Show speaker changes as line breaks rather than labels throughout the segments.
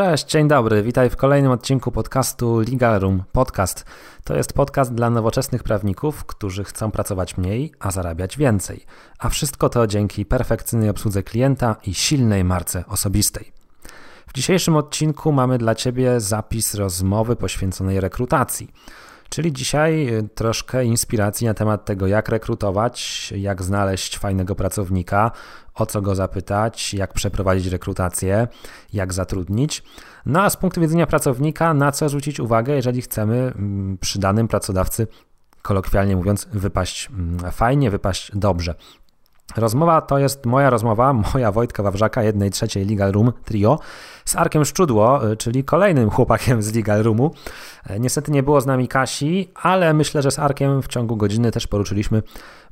Cześć, dzień dobry, witaj w kolejnym odcinku podcastu Legal Room Podcast. To jest podcast dla nowoczesnych prawników, którzy chcą pracować mniej, a zarabiać więcej. A wszystko to dzięki perfekcyjnej obsłudze klienta i silnej marce osobistej. W dzisiejszym odcinku mamy dla Ciebie zapis rozmowy poświęconej rekrutacji. Czyli dzisiaj y, troszkę inspiracji na temat tego, jak rekrutować, jak znaleźć fajnego pracownika, o co go zapytać, jak przeprowadzić rekrutację, jak zatrudnić. No a z punktu widzenia pracownika, na co zwrócić uwagę, jeżeli chcemy mm, przy danym pracodawcy, kolokwialnie mówiąc, wypaść mm, fajnie, wypaść dobrze. Rozmowa to jest moja rozmowa, moja Wojtka Wawrzaka, jednej trzeciej Legal Room Trio, z Arkiem Szczudło, y, czyli kolejnym chłopakiem z Legal Roomu. E, niestety nie było z nami Kasi, ale myślę, że z Arkiem w ciągu godziny też poruszyliśmy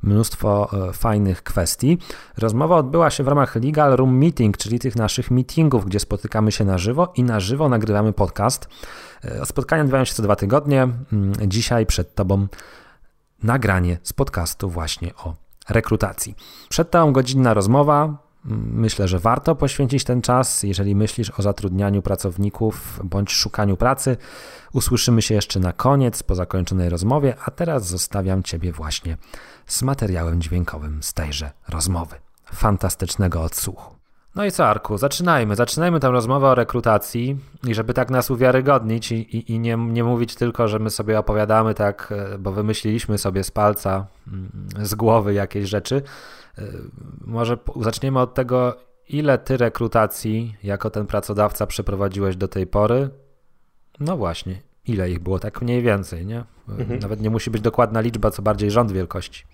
mnóstwo e, fajnych kwestii. Rozmowa odbyła się w ramach Legal Room Meeting, czyli tych naszych meetingów, gdzie spotykamy się na żywo i na żywo nagrywamy podcast. E, spotkania odbywają się co dwa tygodnie. Mm, dzisiaj przed Tobą nagranie z podcastu właśnie o rekrutacji. Przed tą godzinna rozmowa. Myślę, że warto poświęcić ten czas, jeżeli myślisz o zatrudnianiu pracowników bądź szukaniu pracy. Usłyszymy się jeszcze na koniec po zakończonej rozmowie, a teraz zostawiam Ciebie właśnie z materiałem dźwiękowym z tejże rozmowy. Fantastycznego odsłuchu. No i co, Arku, zaczynajmy. Zaczynajmy tę rozmowę o rekrutacji i żeby tak nas uwiarygodnić i, i, i, nie, nie mówić tylko, że my sobie opowiadamy tak, e, bo wymyśliliśmy sobie z palca, mm, z głowy jakieś rzeczy. E, może zaczniemy od tego, ile ty rekrutacji jako ten pracodawca przeprowadziłeś do tej pory? No właśnie, ile ich było, tak mniej więcej, nie? Mhm. Nawet nie musi być dokładna liczba, co bardziej rząd wielkości.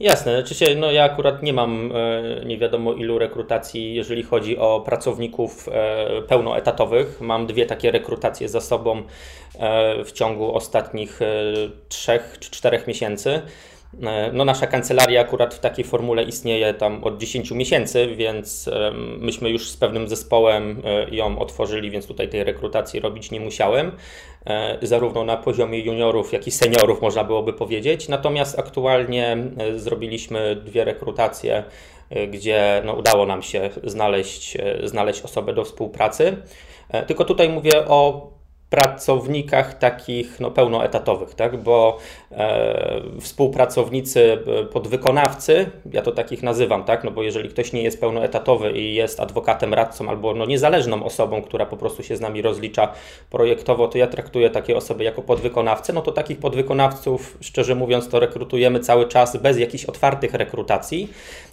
Jasne, znaczy się, no ja akurat nie mam e, nie wiadomo ilu rekrutacji, jeżeli chodzi o pracowników e, pełnoetatowych. Mam dwie takie rekrutacje za sobą e, w ciągu ostatnich trzech czy czterech miesięcy. E, no nasza kancelaria akurat w takiej formule istnieje tam od 10 miesięcy, więc myśmy już z pewnym zespołem e, ją otworzyli, więc tutaj tej rekrutacji robić nie musiałem. E, zarówno na poziomie juniorów, jak i seniorów można byłoby powiedzieć. Natomiast aktualnie zrobiliśmy dwie rekrutacje, gdzie no, udało nam się znaleźć, znaleźć osobę do współpracy. Tylko tutaj mówię o pracownikach takich no, pełnoetatowych, tak? bo e, współpracownicy, e, podwykonawcy, ja to takich nazywam, tak? no bo jeżeli ktoś nie jest pełnoetatowy i jest adwokatem, radcą albo no, niezależną osobą, która po prostu się z nami rozlicza projektowo, to ja traktuję takie osoby jako podwykonawcy, no to takich podwykonawców, szczerze mówiąc, to rekrutujemy cały czas bez jakichś otwartych rekrutacji,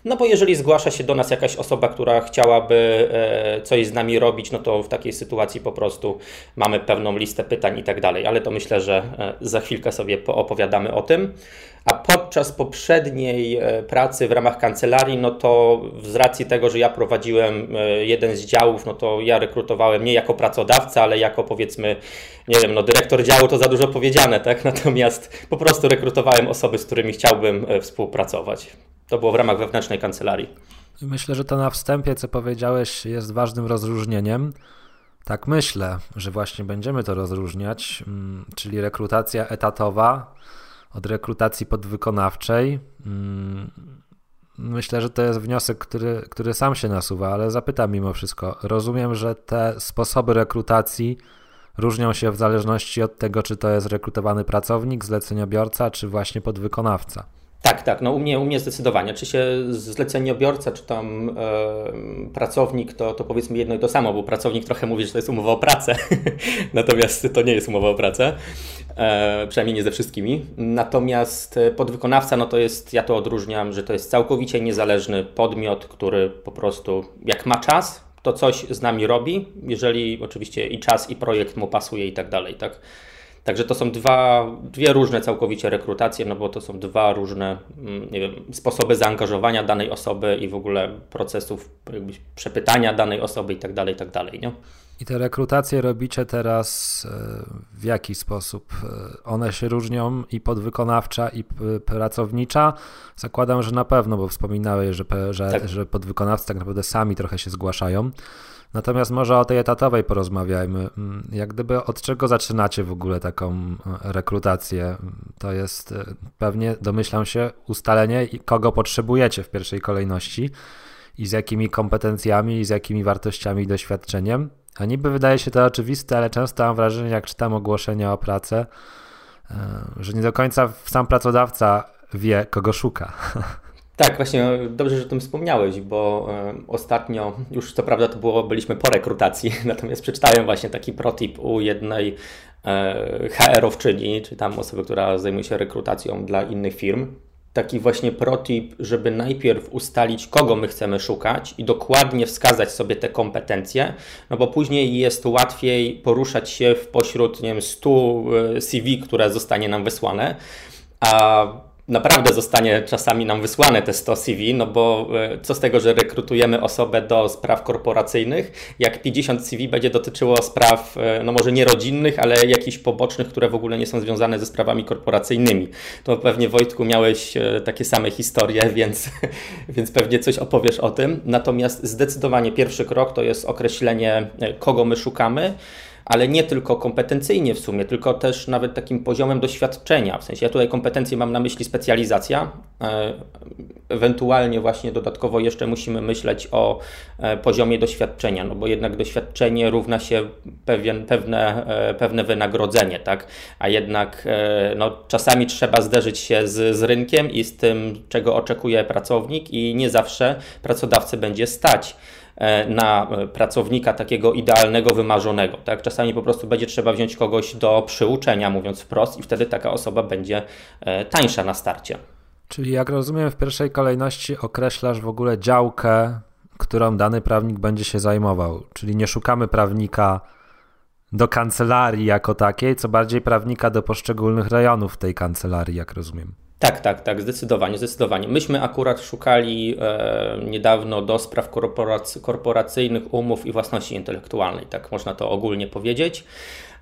no bo jeżeli zgłasza się do nas jakaś osoba, która chciałaby e, coś z nami robić, no to w takiej sytuacji po prostu mamy pewną listę pytań i tak dalej, ale to myślę, że e, za chwilkę sobie opowiadamy o tym. A podczas poprzedniej e, pracy w ramach kancelarii, no to z racji tego, że ja prowadziłem e, jeden z działów, no to ja rekrutowałem nie jako pracodawca, ale jako powiedzmy, nie wiem, no dyrektor działu to za dużo powiedziane, tak? Natomiast po prostu rekrutowałem osoby, z którymi chciałbym współpracować. To było w ramach wewnętrznej kancelarii.
Myślę, że to na wstępie, co powiedziałeś, jest ważnym rozróżnieniem. Tak myślę, że właśnie będziemy to rozróżniać, mm, czyli rekrutacja etatowa od rekrutacji podwykonawczej. Mm, myślę, że to jest wniosek, który, który sam się nasuwa, ale zapytam mimo wszystko. Rozumiem, że te sposoby rekrutacji różnią się w zależności od tego, czy to jest rekrutowany pracownik, zleceniobiorca, czy właśnie podwykonawca.
Tak, tak. No u mnie, u mnie zdecydowanie. Czy się zleceniobiorca, czy tam e, pracownik, to, to powiedzmy jedno i to samo, bo pracownik trochę mówi, że to jest umowa o pracę, natomiast to nie jest umowa o pracę, e, przynajmniej nie ze wszystkimi. Natomiast podwykonawca, no to jest, ja to odróżniam, że to jest całkowicie niezależny podmiot, który po prostu jak ma czas, to coś z nami robi, jeżeli oczywiście i czas, i projekt mu pasuje i tak dalej, tak? Także to są dwa, dwie różne całkowicie rekrutacje, no bo to są dwa różne mm, nie wiem, sposoby zaangażowania danej osoby i w ogóle procesów przepytania danej osoby i tak dalej, i tak dalej. Nie?
I te rekrutacje robicie teraz e, w jaki sposób? E, one się różnią i podwykonawcza, i pracownicza? Zakładam, że na pewno, bo wspominałeś, że, że, tak. że podwykonawcy tak naprawdę sami trochę się zgłaszają. Natomiast może o tej etatowej porozmawiajmy. Mm, jak gdyby od czego zaczynacie w ogóle taką e, rekrutację? To jest pewnie, domyślam się, ustalenie, kogo potrzebujecie w pierwszej kolejności i z jakimi kompetencjami, i z jakimi wartościami i doświadczeniem. A niby wydaje się to oczywiste, ale często mam wrażenie, jak czytam ogłoszenia o pracę, e, że nie do końca sam pracodawca wie, kogo szuka.
Tak, właśnie dobrze, że o tym wspomniałeś, bo e, ostatnio, już co prawda to było, byliśmy po rekrutacji, natomiast przeczytałem właśnie taki protip u jednej e, HR-owczyni, czy tam osoby, która zajmuje się rekrutacją dla innych firm. Taki właśnie protip, żeby najpierw ustalić, kogo my chcemy szukać i dokładnie wskazać sobie te kompetencje, no bo później jest łatwiej poruszać się w pośród, nie wiem, 100 e, CV, które zostanie nam wysłane, a naprawdę zostanie czasami nam wysłane te 100 CV, no bo e, co z tego, że rekrutujemy osobę do spraw korporacyjnych, jak 50 CV będzie dotyczyło spraw, e, no może nie rodzinnych, ale jakichś pobocznych, które w ogóle nie są związane ze sprawami korporacyjnymi. To pewnie Wojtku miałeś e, takie same historie, więc, więc pewnie coś opowiesz o tym. Natomiast zdecydowanie pierwszy krok to jest określenie, kogo my szukamy ale nie tylko kompetencyjnie w sumie, tylko też nawet takim poziomem doświadczenia. W sensie ja tutaj kompetencje mam na myśli specjalizacja, e, ewentualnie właśnie dodatkowo jeszcze musimy myśleć o e, poziomie doświadczenia, no bo jednak doświadczenie równa się pewien, pewne, e, pewne wynagrodzenie, tak? A jednak no, czasami trzeba zderzyć się z, z rynkiem i z tym, czego oczekuje pracownik i nie zawsze pracodawcy będzie stać na e, pracownika takiego idealnego, wymarzonego. Tak? Czasami po prostu będzie trzeba wziąć kogoś do przyuczenia, mówiąc wprost, i wtedy taka osoba będzie e, tańsza na starcie.
Czyli jak rozumiem, w pierwszej kolejności określasz w ogóle działkę, którą dany prawnik będzie się zajmował. Czyli nie szukamy prawnika do kancelarii jako takiej, co bardziej prawnika do poszczególnych rejonów tej kancelarii, jak rozumiem.
Tak, tak, tak, zdecydowanie, zdecydowanie. Myśmy akurat szukali e, niedawno do spraw korporac korporacyjnych umów i własności intelektualnej, tak można to ogólnie powiedzieć.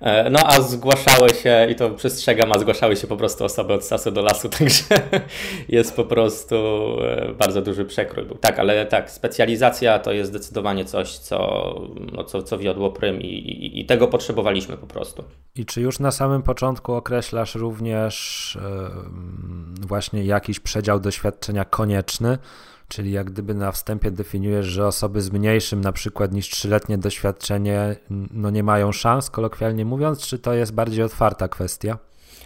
E, no a zgłaszały się, i to przestrzegam, a zgłaszały się po prostu osoby od sasu do lasu, także jest po prostu e, bardzo duży przekrój. Tak, ale tak, specjalizacja to jest zdecydowanie coś, co, no, co, co wiodło prym i, i, i tego potrzebowaliśmy po prostu.
I czy już na samym początku określasz również yy, właśnie jakiś przedział doświadczenia konieczny? Czyli jak gdyby na wstępie definiujesz, że osoby z mniejszym na przykład niż trzyletnie doświadczenie no nie mają szans, kolokwialnie mówiąc, czy to jest bardziej otwarta kwestia?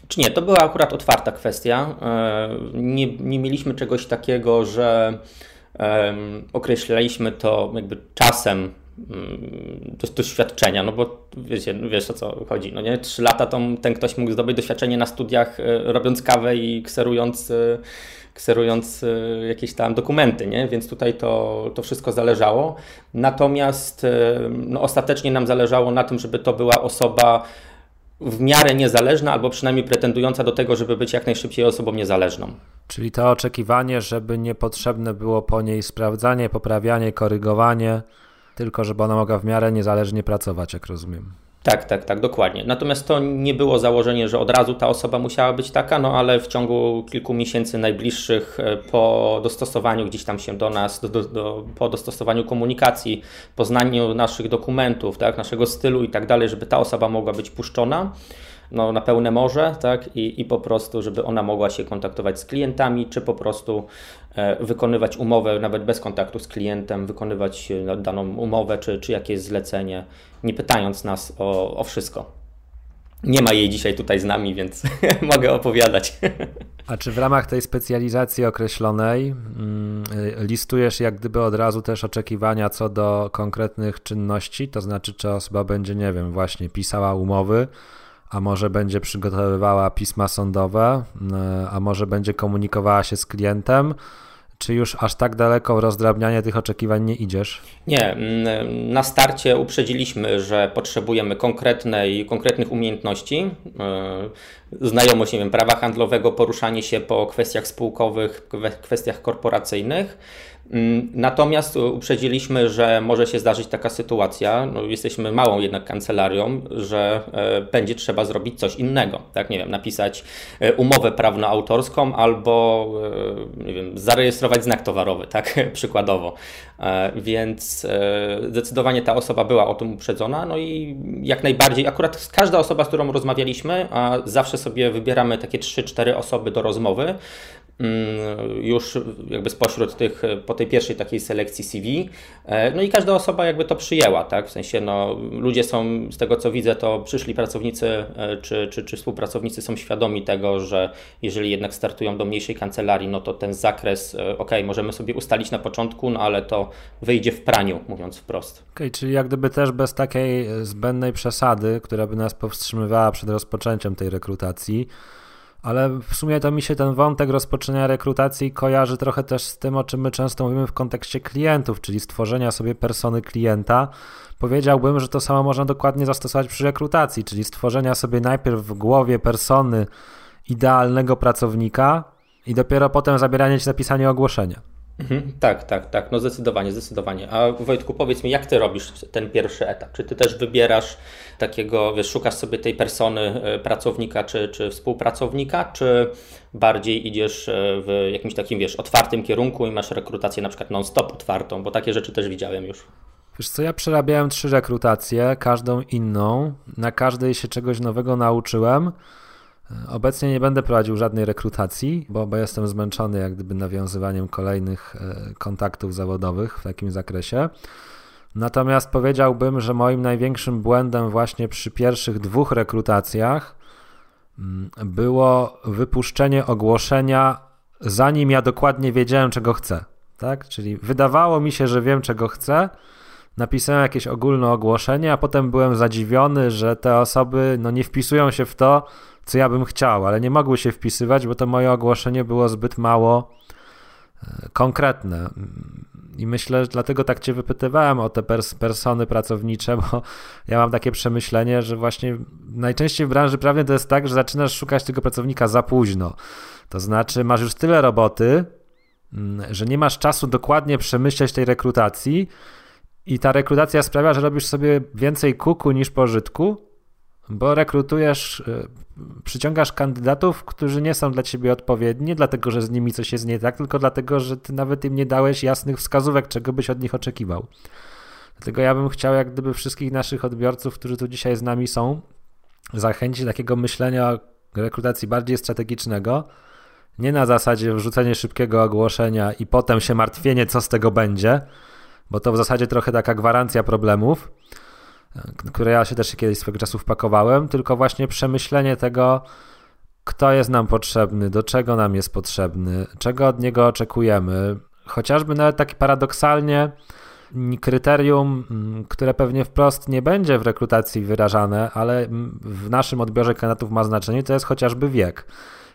Czy nie, to była akurat otwarta kwestia. E, nie, nie mieliśmy czegoś takiego, że określaliśmy to jakby czasem mm, doświadczenia, no bo wiecie, wiesz o co chodzi, no nie? Trzy lata to ten ktoś mógł zdobyć doświadczenie na studiach e, robiąc kawę i kserując e, kserując y, jakieś tam dokumenty, nie? więc tutaj to, to wszystko zależało. Natomiast y, no, ostatecznie nam zależało na tym, żeby to była osoba w miarę niezależna, albo przynajmniej pretendująca do tego, żeby być jak najszybciej osobą niezależną.
Czyli to oczekiwanie, żeby niepotrzebne było po niej sprawdzanie, poprawianie, korygowanie, tylko żeby ona mogła w miarę niezależnie pracować, jak rozumiem.
Tak, tak, tak, dokładnie. Natomiast to nie było założenie, że od razu ta osoba musiała być taka, no ale w ciągu kilku miesięcy najbliższych e, po dostosowaniu gdzieś tam się do nas, do, do, po dostosowaniu komunikacji, poznaniu naszych dokumentów, tak, naszego stylu i tak dalej, żeby ta osoba mogła być puszczona no, na pełne morze, tak? I, I po prostu, żeby ona mogła się kontaktować z klientami, czy po prostu e, wykonywać umowę nawet bez kontaktu z klientem, wykonywać e, daną umowę, czy, czy jakieś zlecenie, nie pytając nas o, o wszystko. Nie ma jej dzisiaj tutaj z nami, więc mogę opowiadać.
A czy w ramach tej specjalizacji określonej mm, listujesz jak gdyby od razu też oczekiwania co do konkretnych czynności? To znaczy, czy osoba będzie, nie wiem, właśnie pisała umowy, a może będzie przygotowywała pisma sądowe, e, a może będzie komunikowała się z klientem. Czy już aż tak daleko w rozdrabnianie tych oczekiwań nie idziesz?
Nie. Na starcie uprzedziliśmy, że potrzebujemy konkretnej, konkretnych umiejętności. E, znajomość nie wiem, prawa handlowego, poruszanie się po kwestiach spółkowych, kwestiach korporacyjnych. Mm, natomiast uprzedziliśmy, że może się zdarzyć taka sytuacja, no jesteśmy małą jednak kancelarią, że e, będzie trzeba zrobić coś innego, tak, nie wiem, napisać e, umowę prawno-autorską albo, e, nie wiem, zarejestrować znak towarowy, tak, przykładowo. Więc zdecydowanie ta osoba była o tym uprzedzona, no i jak najbardziej, akurat każda osoba, z którą rozmawialiśmy, a zawsze sobie wybieramy takie 3-4 osoby do rozmowy, już jakby spośród tych, po tej pierwszej takiej selekcji CV. E, no i każda osoba jakby to przyjęła, tak? W sensie, no, ludzie są, z tego co widzę, to przyszli pracownicy e, czy, czy, czy współpracownicy są świadomi tego, że jeżeli jednak startują do mniejszej kancelarii, no to ten zakres, e, ok, możemy sobie ustalić na początku, no ale to wyjdzie w praniu, mówiąc wprost.
Okej, okay, czyli jak gdyby też bez takiej zbędnej przesady, która by nas powstrzymywała przed rozpoczęciem tej rekrutacji, ale w sumie to mi się ten wątek rozpoczynania rekrutacji kojarzy trochę też z tym, o czym my często mówimy w kontekście klientów, czyli stworzenia sobie persony klienta. Powiedziałbym, że to samo można dokładnie zastosować przy rekrutacji, czyli stworzenia sobie najpierw w głowie persony idealnego pracownika i dopiero potem zabieranie się napisanie ogłoszenia.
Mhm, tak, tak, tak, no zdecydowanie, zdecydowanie. A Wojtku, powiedz mi, jak ty robisz ten pierwszy etap? Czy ty też wybierasz takiego, wiesz, szukasz sobie tej persony e, pracownika czy, czy współpracownika, czy bardziej idziesz e, w jakimś takim, wiesz, otwartym kierunku i masz rekrutację na przykład non-stop otwartą, bo takie rzeczy też widziałem już.
Wiesz co, ja przerabiałem trzy rekrutacje, każdą inną, na każdej się czegoś nowego nauczyłem. Obecnie nie będę prowadził żadnej rekrutacji, bo, bo jestem zmęczony jak gdyby nawiązywaniem kolejnych e, kontaktów zawodowych w takim zakresie. Natomiast powiedziałbym, że moim największym błędem właśnie przy pierwszych dwóch rekrutacjach mm, było wypuszczenie ogłoszenia, zanim ja dokładnie wiedziałem, czego chcę. Tak? Czyli wydawało mi się, że wiem, czego chcę. Napisałem jakieś ogólne ogłoszenie, a potem byłem zadziwiony, że te osoby no, nie wpisują się w to, co ja bym chciał, ale nie mogły się wpisywać, bo to moje ogłoszenie było zbyt mało e, konkretne. I myślę, że dlatego tak Cię wypytywałem o te pers persony pracownicze, bo ja mam takie przemyślenie, że właśnie najczęściej w branży prawnej to jest tak, że zaczynasz szukać tego pracownika za późno. To znaczy, masz już tyle roboty, mm, że nie masz czasu dokładnie przemyśleć tej rekrutacji, i ta rekrutacja sprawia, że robisz sobie więcej kuku niż pożytku, bo rekrutujesz, y, przyciągasz kandydatów, którzy nie są dla ciebie odpowiedni, dlatego że z nimi coś jest nie tak, tylko dlatego, że ty nawet im nie dałeś jasnych wskazówek, czego byś od nich oczekiwał. Dlatego ja bym chciał, jak gdyby wszystkich naszych odbiorców, którzy tu dzisiaj z nami są, zachęcić takiego myślenia o rekrutacji bardziej strategicznego, nie na zasadzie wrzucenia szybkiego ogłoszenia i potem się martwienie, co z tego będzie, bo to w zasadzie trochę taka gwarancja problemów, które ja się też kiedyś swego czasu wpakowałem, tylko właśnie przemyślenie tego, kto jest nam potrzebny, do czego nam jest potrzebny, czego od niego oczekujemy. Chociażby nawet tak paradoksalnie kryterium, mm, które pewnie wprost nie będzie w rekrutacji wyrażane, ale w naszym odbiorze kandydatów ma znaczenie, to jest chociażby wiek.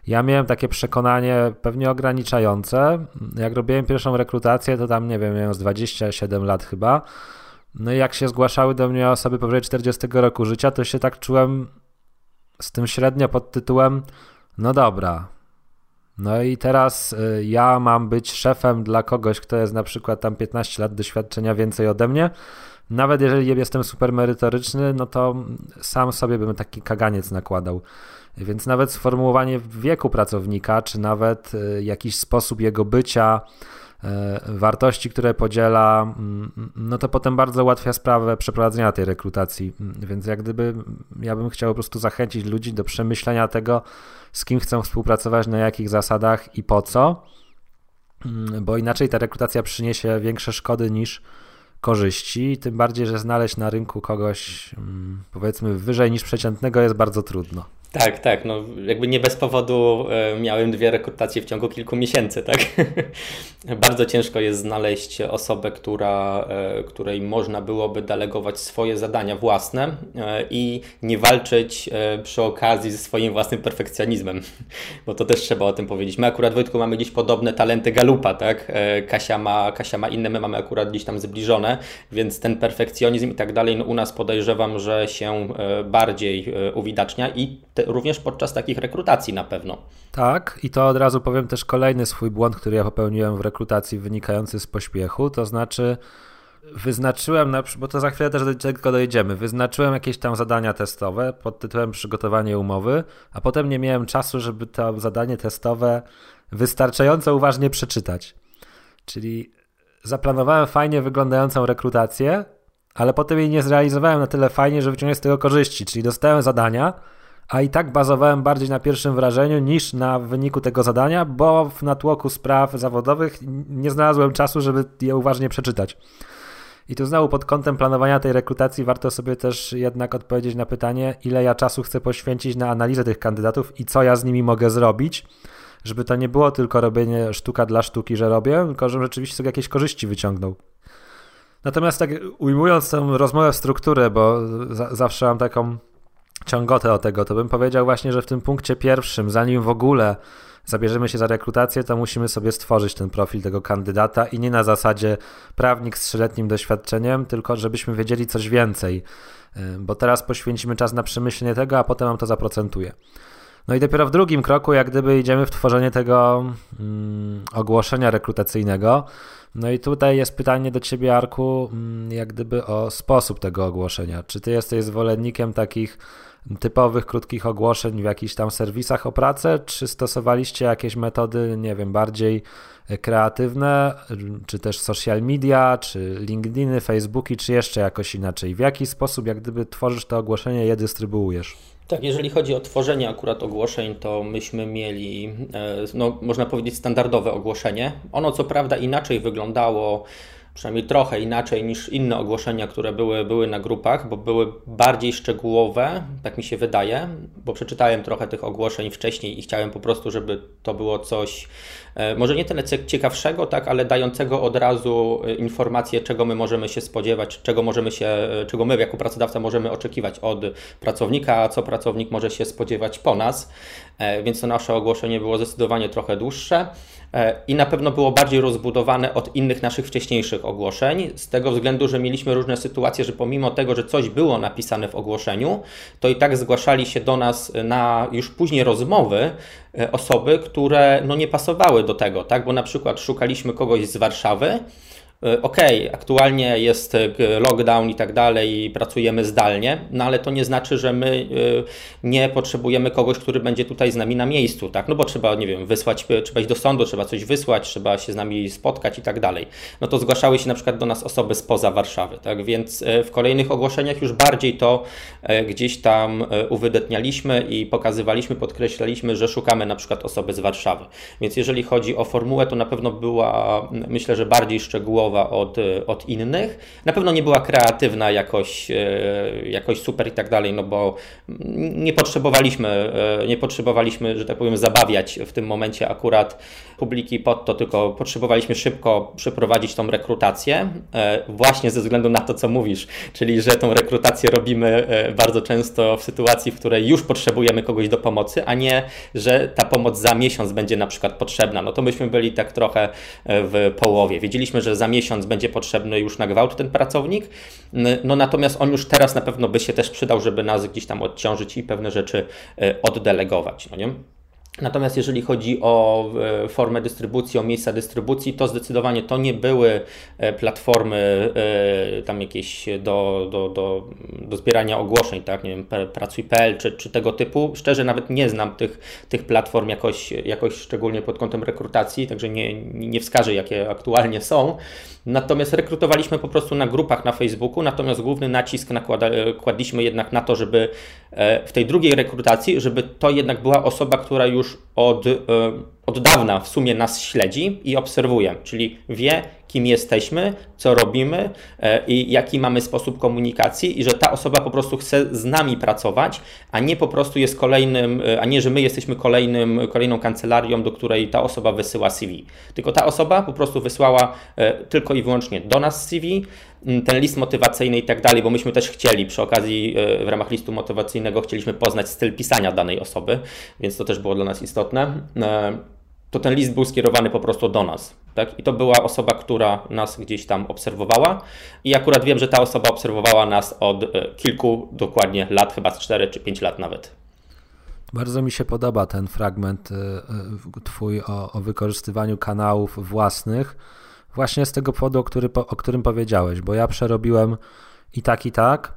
Ja miałem takie przekonanie pewnie ograniczające. Jak robiłem pierwszą rekrutację, to tam, nie wiem, miałem z 27 lat chyba no i jak się zgłaszały do mnie osoby powyżej 40 roku życia, to się tak czułem z tym średnio pod tytułem no dobra. No i teraz y, ja mam być szefem dla kogoś, kto jest na przykład tam 15 lat doświadczenia więcej ode mnie. Nawet jeżeli jestem super merytoryczny, no to sam sobie bym taki kaganiec nakładał. Więc nawet sformułowanie wieku pracownika, czy nawet y, jakiś sposób jego bycia, E, wartości, które podziela, mm, no to potem bardzo ułatwia sprawę przeprowadzenia tej rekrutacji. Więc jak gdyby ja bym chciał po prostu zachęcić ludzi do przemyślenia tego, z kim chcą współpracować, na jakich zasadach i po co, mm, bo inaczej ta rekrutacja przyniesie większe szkody niż korzyści, tym bardziej, że znaleźć na rynku kogoś mm, powiedzmy wyżej niż przeciętnego jest bardzo trudno.
Tak, tak. No, jakby nie bez powodu e, miałem dwie rekrutacje w ciągu kilku miesięcy, tak? Bardzo ciężko jest znaleźć osobę, która, e, której można byłoby delegować swoje zadania własne e, i nie walczyć przy okazji ze swoim własnym perfekcjonizmem, bo to też trzeba o tym powiedzieć. My akurat, Wojtku, mamy gdzieś podobne talenty Galupa, tak? Kasia ma, Kasia ma inne, my mamy akurat gdzieś tam zbliżone, więc ten perfekcjonizm i tak dalej, no u nas podejrzewam, że się bardziej uwidacznia i te również podczas takich rekrutacji na pewno.
Tak, i to od razu powiem też kolejny swój błąd, który ja popełniłem w rekrutacji wynikający z pośpiechu, to znaczy wyznaczyłem, bo to za chwilę też do tego dojdziemy, wyznaczyłem jakieś tam zadania testowe pod tytułem przygotowanie umowy, a potem nie miałem czasu, żeby to zadanie testowe wystarczająco uważnie przeczytać. Czyli zaplanowałem fajnie wyglądającą rekrutację, ale potem jej nie zrealizowałem na tyle fajnie, że wyciągnąłem z tego korzyści, czyli dostałem zadania, a i tak bazowałem bardziej na pierwszym wrażeniu niż na wyniku tego zadania, bo w natłoku spraw zawodowych nie znalazłem czasu, żeby je uważnie przeczytać. I tu znowu pod kątem planowania tej rekrutacji warto sobie też jednak odpowiedzieć na pytanie, ile ja czasu chcę poświęcić na analizę tych kandydatów i co ja z nimi mogę zrobić, żeby to nie było tylko robienie sztuka dla sztuki, że robię, tylko żebym rzeczywiście sobie jakieś korzyści wyciągnął. Natomiast tak ujmując tę rozmowę w strukturę, bo za zawsze mam taką ciągotę o tego, to bym powiedział właśnie, że w tym punkcie pierwszym, zanim w ogóle zabierzemy się za rekrutację, to musimy sobie stworzyć ten profil tego kandydata i nie na zasadzie prawnik z trzyletnim doświadczeniem, tylko żebyśmy wiedzieli coś więcej, y, bo teraz poświęcimy czas na przemyślenie tego, a potem nam to zaprocentuje. No i dopiero w drugim kroku, jak gdyby idziemy w tworzenie tego mm, ogłoszenia rekrutacyjnego. No i tutaj jest pytanie do ciebie, Arku, mm, jak gdyby o sposób tego ogłoszenia. Czy ty jesteś zwolennikiem takich typowych, krótkich ogłoszeń w jakichś tam serwisach o pracę, czy stosowaliście jakieś metody, nie wiem, bardziej kreatywne, czy też social media, czy LinkedIny, Facebooki, czy jeszcze jakoś inaczej? W jaki sposób, jak gdyby tworzysz to ogłoszenie, je dystrybuujesz?
Tak, jeżeli chodzi o tworzenie akurat ogłoszeń, to myśmy mieli, e, no, można powiedzieć, standardowe ogłoszenie. Ono co prawda inaczej wyglądało przynajmniej trochę inaczej niż inne ogłoszenia, które były, były na grupach, bo były bardziej szczegółowe, tak mi się wydaje, bo przeczytałem trochę tych ogłoszeń wcześniej i chciałem po prostu, żeby to było coś, e, może nie tyle ciekawszego, tak, ale dającego od razu e, informację, czego my możemy się spodziewać, czego możemy się, e, czego my jako pracodawca możemy oczekiwać od pracownika, a co pracownik może się spodziewać po nas. Więc to nasze ogłoszenie było zdecydowanie trochę dłuższe. E, i na pewno było bardziej rozbudowane od innych naszych wcześniejszych ogłoszeń, z tego względu, że mieliśmy różne sytuacje, że pomimo tego, że coś było napisane w ogłoszeniu, to i tak zgłaszali się do nas na już później rozmowy e, osoby, które no nie pasowały do tego, tak? Bo na przykład szukaliśmy kogoś z Warszawy, E, ok, aktualnie jest e, lockdown i tak dalej, i pracujemy zdalnie, no ale to nie znaczy, że my e, nie potrzebujemy kogoś, który będzie tutaj z nami na miejscu, tak? No bo trzeba, nie wiem, wysłać, trzeba iść do sądu, trzeba coś wysłać, trzeba się z nami spotkać i tak dalej. No to zgłaszały się na przykład do nas osoby spoza Warszawy, tak? Więc w kolejnych ogłoszeniach już bardziej to gdzieś tam uwydatnialiśmy i pokazywaliśmy, podkreślaliśmy, że szukamy na przykład osoby z Warszawy. Więc jeżeli chodzi o formułę, to na pewno była, myślę, że bardziej szczegółowa od, od innych. Na pewno nie była kreatywna jakoś, e, jakoś super i tak dalej, no bo nie potrzebowaliśmy, e, nie potrzebowaliśmy, że tak powiem, zabawiać w tym momencie akurat publiki pod to, tylko potrzebowaliśmy szybko przeprowadzić tą rekrutację, e, właśnie ze względu na to, co mówisz, czyli że tą rekrutację robimy bardzo często w sytuacji, w której już potrzebujemy kogoś do pomocy, a nie, że ta pomoc za miesiąc będzie na przykład potrzebna. No to myśmy byli tak trochę w połowie. Wiedzieliśmy, że za miesiąc miesiąc będzie potrzebny już na gwałt ten pracownik. No natomiast on już teraz na pewno by się też przydał, żeby nas gdzieś tam odciążyć i pewne rzeczy e, oddelegować. No nie? Natomiast jeżeli chodzi o e, formę dystrybucji, o miejsca dystrybucji, to zdecydowanie to nie były e, platformy e, tam jakieś do, do, do, do zbierania ogłoszeń, tak, nie wiem, pracuj.pl czy, czy tego typu. Szczerze nawet nie znam tych, tych platform jakoś, jakoś szczególnie pod kątem rekrutacji, także nie, nie wskażę jakie aktualnie są. Natomiast rekrutowaliśmy po prostu na grupach na Facebooku, natomiast główny nacisk kładliśmy jednak na to, żeby w tej drugiej rekrutacji, żeby to jednak była osoba, która już już od, e, od dawna w sumie nas śledzi i obserwuje, czyli wie, kim jesteśmy, co robimy e, i jaki mamy sposób komunikacji, i że ta osoba po prostu chce z nami pracować, a nie po prostu jest kolejnym, e, a nie, że my jesteśmy kolejnym, kolejną kancelarią, do której ta osoba wysyła CV. Tylko ta osoba po prostu wysłała tylko i wyłącznie do nas CV, ten list motywacyjny i tak dalej, bo myśmy też chcieli przy okazji w ramach listu motywacyjnego chcieliśmy poznać styl pisania danej osoby, więc to też było dla nas istotne to ten list był skierowany po prostu do nas. Tak? I to była osoba, która nas gdzieś tam obserwowała. I akurat wiem, że ta osoba obserwowała nas od e, kilku dokładnie lat, chyba z 4 czy 5 lat nawet.
Bardzo mi się podoba ten fragment e, e, Twój o, o wykorzystywaniu kanałów własnych, właśnie z tego powodu, o, który, o którym powiedziałeś, bo ja przerobiłem i tak, i tak.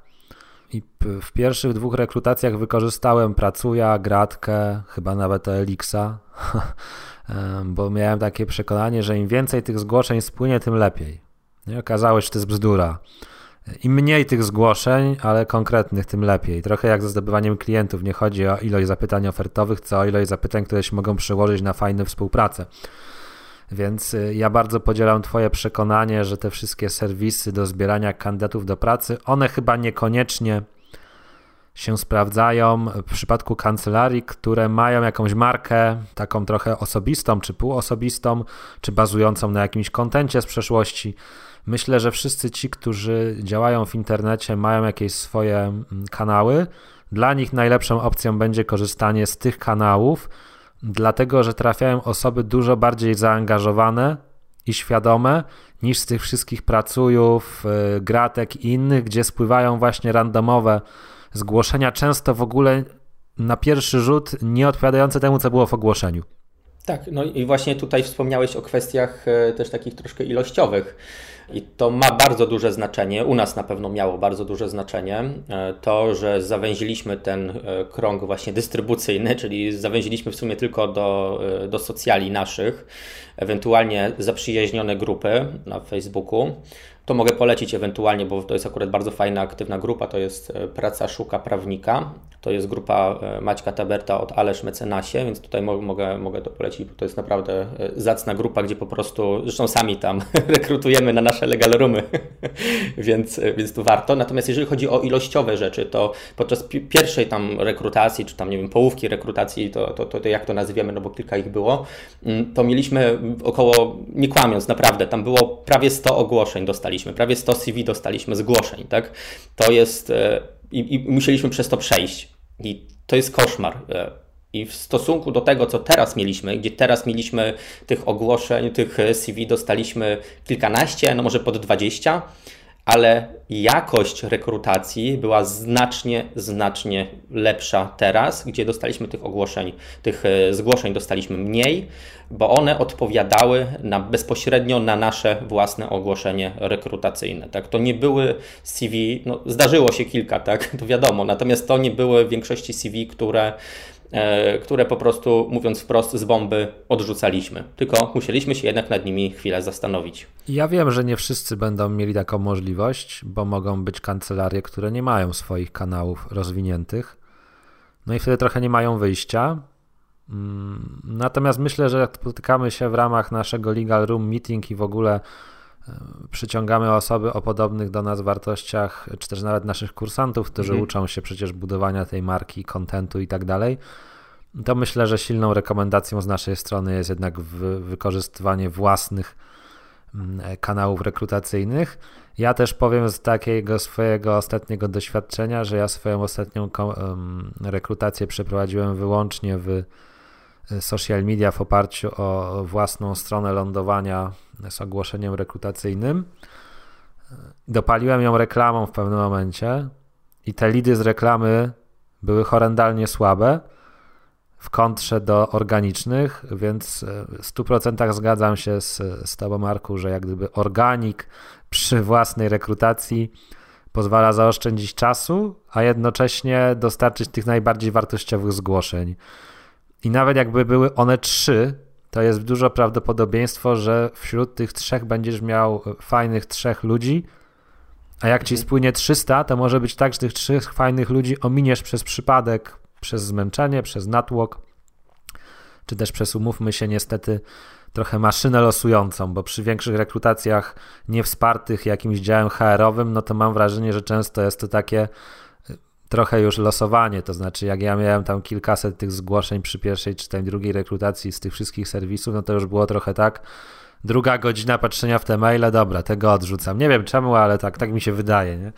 I w pierwszych dwóch rekrutacjach wykorzystałem Pracuja, Gratkę, chyba nawet Elixa. bo miałem takie przekonanie, że im więcej tych zgłoszeń spłynie, tym lepiej. Nie okazało się, że to jest bzdura. Im mniej tych zgłoszeń, ale konkretnych, tym lepiej. Trochę jak ze zdobywaniem klientów. Nie chodzi o ilość zapytań ofertowych, co o ilość zapytań, które się mogą przełożyć na fajną współpracę. Więc y, ja bardzo podzielam Twoje przekonanie, że te wszystkie serwisy do zbierania kandydatów do pracy, one chyba niekoniecznie się sprawdzają w przypadku kancelarii, które mają jakąś markę taką trochę osobistą, czy półosobistą, czy bazującą na jakimś kontencie z przeszłości. Myślę, że wszyscy ci, którzy działają w internecie, mają jakieś swoje mm, kanały. Dla nich najlepszą opcją będzie korzystanie z tych kanałów, dlatego że trafiają osoby dużo bardziej zaangażowane i świadome niż z tych wszystkich pracujów, y, gratek i innych, gdzie spływają właśnie randomowe zgłoszenia, często w ogóle na pierwszy rzut nie odpowiadające temu, co było w ogłoszeniu.
Tak, no i właśnie tutaj wspomniałeś o kwestiach e, też takich troszkę ilościowych. I to ma bardzo duże znaczenie, u nas na pewno miało bardzo duże znaczenie, e, to, że zawęziliśmy ten e, krąg właśnie dystrybucyjny, czyli zawęziliśmy w sumie tylko do, do socjali naszych, ewentualnie zaprzyjaźnione grupy na Facebooku to mogę polecić ewentualnie, bo to jest akurat bardzo fajna, aktywna grupa, to jest e, Praca Szuka Prawnika. To jest grupa e, Maćka Taberta od Alesz Mecenasie, więc tutaj mogę, mogę to polecić, bo to jest naprawdę e, zacna grupa, gdzie po prostu, zresztą sami tam rekrutujemy na nasze legal roomy, więc, więc tu warto. Natomiast jeżeli chodzi o ilościowe rzeczy, to podczas pierwszej tam rekrutacji, czy tam nie wiem, połówki rekrutacji, to, to, to, to jak to nazwiemy, no bo kilka ich było, mm, to mieliśmy około, nie kłamiąc, naprawdę, tam było prawie 100 ogłoszeń dostaliśmy dostaliśmy, prawie 100 CV dostaliśmy zgłoszeń, tak? To jest e, i, i musieliśmy przez to przejść. I to jest koszmar. E, I w stosunku do tego, co teraz mieliśmy, gdzie teraz mieliśmy tych ogłoszeń, tych CV dostaliśmy kilkanaście, no może pod 20, ale jakość rekrutacji była znacznie, znacznie lepsza teraz, gdzie dostaliśmy tych ogłoszeń, tych e, zgłoszeń dostaliśmy mniej, bo one odpowiadały na, bezpośrednio na nasze własne ogłoszenie rekrutacyjne. Tak? To nie były CV, no, zdarzyło się kilka, tak? to wiadomo, natomiast to nie były w większości CV, które które po prostu, mówiąc wprost, z bomby odrzucaliśmy. Tylko musieliśmy się jednak nad nimi chwilę zastanowić.
Ja wiem, że nie wszyscy będą mieli taką możliwość, bo mogą być kancelarie, które nie mają swoich kanałów rozwiniętych. No i wtedy trochę nie mają wyjścia. Mm, natomiast myślę, że jak spotykamy się w ramach naszego Legal Room Meeting i w ogóle przyciągamy osoby o podobnych do nas wartościach, czy też nawet naszych kursantów, którzy mhm. uczą się przecież budowania tej marki, kontentu i tak dalej, to myślę, że silną rekomendacją z naszej strony jest jednak wykorzystywanie własnych mm, kanałów rekrutacyjnych. Ja też powiem z takiego swojego ostatniego doświadczenia, że ja swoją ostatnią rekrutację przeprowadziłem wyłącznie w social media w oparciu o własną stronę lądowania z ogłoszeniem rekrutacyjnym. Dopaliłem ją reklamą w pewnym momencie i te lidy z reklamy były horrendalnie słabe w kontrze do organicznych, więc w 100% zgadzam się z, z Tobą, Marku, że jak gdyby organik przy własnej rekrutacji pozwala zaoszczędzić czasu, a jednocześnie dostarczyć tych najbardziej wartościowych zgłoszeń. I nawet jakby były one trzy, to jest dużo prawdopodobieństwo, że wśród tych trzech będziesz miał fajnych trzech ludzi, a jak ci mhm. spłynie 300, to może być tak, że tych trzech fajnych ludzi ominiesz przez przypadek, przez zmęczenie, przez natłok, czy też przez, umówmy się, niestety trochę maszynę losującą, bo przy większych rekrutacjach niewspartych jakimś działem HR-owym, no to mam wrażenie, że często jest to takie trochę już losowanie, to znaczy jak ja miałem tam kilkaset tych zgłoszeń przy pierwszej czy tam drugiej rekrutacji z tych wszystkich serwisów, no to już było trochę tak, druga godzina patrzenia w te maile, dobra, tego odrzucam. Nie wiem czemu, ale tak, tak mi się wydaje, nie?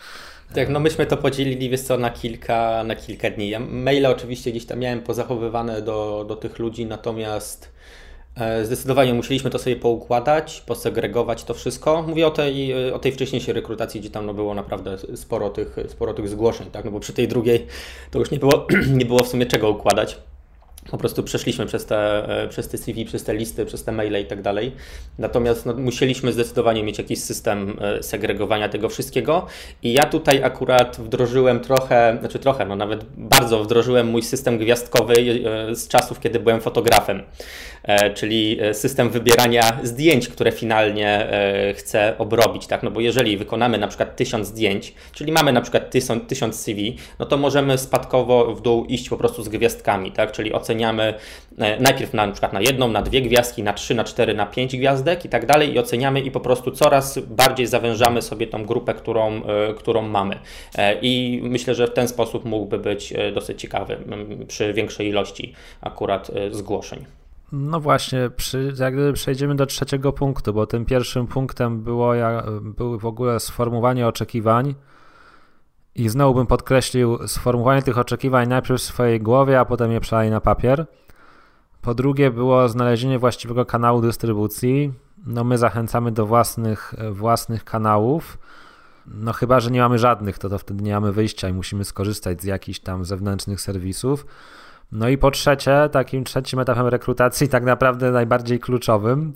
Tak, no myśmy to podzielili, wiesz co, na kilka, na kilka dni. Ja maile oczywiście gdzieś tam miałem pozachowywane do, do tych ludzi, natomiast zdecydowanie musieliśmy to sobie poukładać, posegregować to wszystko. Mówię o tej, e, o tej wcześniejszej rekrutacji, gdzie tam no było naprawdę sporo tych, sporo tych zgłoszeń, tak? no bo przy tej drugiej to już nie było, nie było w sumie czego układać. Po prostu przeszliśmy przez te, e, przez te CV, przez te listy, przez te maile i tak dalej. Natomiast no, musieliśmy zdecydowanie mieć jakiś system e, segregowania tego wszystkiego. I ja tutaj akurat wdrożyłem trochę, znaczy trochę, no nawet bardzo wdrożyłem mój system gwiazdkowy e, z czasów, kiedy byłem fotografem. Czyli system wybierania zdjęć, które finalnie chcę obrobić, tak? No bo jeżeli wykonamy na przykład tysiąc zdjęć, czyli mamy na przykład tysiąc, tysiąc CV, no to możemy spadkowo w dół iść po prostu z gwiazdkami, tak? Czyli oceniamy oceniamy e, najpierw na, na przykład na jedną, na dwie gwiazdki, na trzy, na cztery, na pięć gwiazdek i tak dalej i oceniamy i po prostu coraz bardziej zawężamy sobie tą grupę, którą, e, którą mamy. E, I myślę, że w ten sposób mógłby być dosyć ciekawy przy większej ilości akurat zgłoszeń.
No właśnie, przy, jak gdyby przejdziemy do trzeciego punktu, bo tym pierwszym punktem było, ja, było w ogóle sformułowanie oczekiwań i znowu bym podkreślił sformułowanie tych oczekiwań najpierw w swojej głowie, a potem je przelali na papier. Po drugie było znalezienie właściwego kanału dystrybucji. No my zachęcamy do własnych, własnych kanałów. No chyba, że nie mamy żadnych, to, to wtedy nie mamy wyjścia i musimy skorzystać z jakichś tam zewnętrznych serwisów. No i po trzecie, takim trzecim etapem rekrutacji, tak naprawdę najbardziej kluczowym,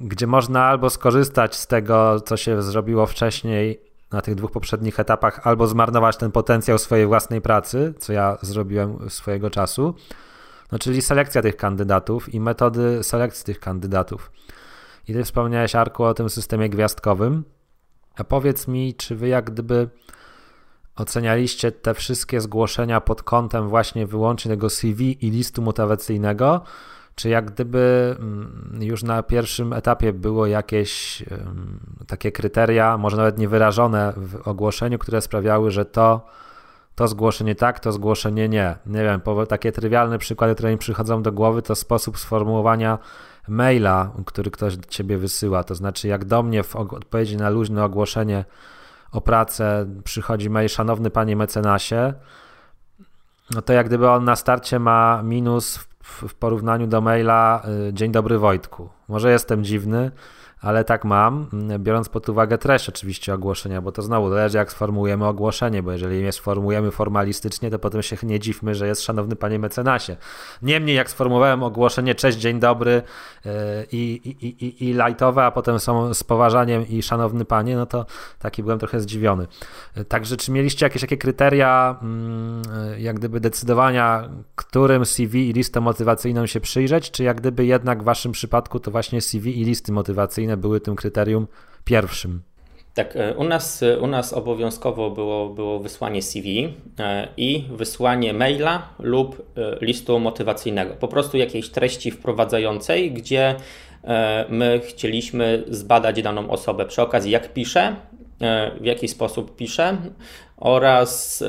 gdzie można albo skorzystać z tego, co się zrobiło wcześniej na tych dwóch poprzednich etapach albo zmarnować ten potencjał swojej własnej pracy, co ja zrobiłem swojego czasu, no czyli selekcja tych kandydatów i metody selekcji tych kandydatów. I ty wspomniałeś, Arku, o tym systemie gwiazdkowym. A powiedz mi, czy wy jak gdyby ocenialiście te wszystkie zgłoszenia pod kątem właśnie wyłącznie tego CV i listu motywacyjnego, czy jak gdyby mm, już na pierwszym etapie było jakieś takie kryteria, może nawet niewyrażone w ogłoszeniu, które sprawiały, że to, to zgłoszenie tak, to zgłoszenie nie. Nie wiem, takie trywialne przykłady, które mi przychodzą do głowy, to sposób sformułowania maila, który ktoś do ciebie wysyła. To znaczy, jak do mnie w odpowiedzi na luźne ogłoszenie o pracę przychodzi mail, szanowny panie mecenasie, no to jak gdyby on na starcie ma minus w, porównaniu do maila y, Dzień dobry Wojtku. Może jestem dziwny, ale tak mam, biorąc pod uwagę treść oczywiście ogłoszenia, bo to znowu zależy jak sformułujemy ogłoszenie, bo jeżeli je sformułujemy formalistycznie, to potem się nie dziwmy, że jest szanowny panie mecenasie. Niemniej jak sformułowałem ogłoszenie cześć, dzień dobry yy, i, i, i, i lajtowe, a potem są z poważaniem i szanowny panie, no to taki byłem trochę zdziwiony. Yy, także czy mieliście jakieś takie kryteria yy, jak gdyby decydowania, którym CV i listę motywacyjną się przyjrzeć, czy jak gdyby jednak w waszym przypadku to właśnie CV i listy motywacyjne były tym kryterium pierwszym.
Tak, e, u nas, e, u nas obowiązkowo było, było wysłanie CV e, i wysłanie maila lub listu motywacyjnego. Po prostu jakiejś treści wprowadzającej, gdzie my chcieliśmy zbadać daną osobę przy okazji, jak pisze, w jaki sposób pisze oraz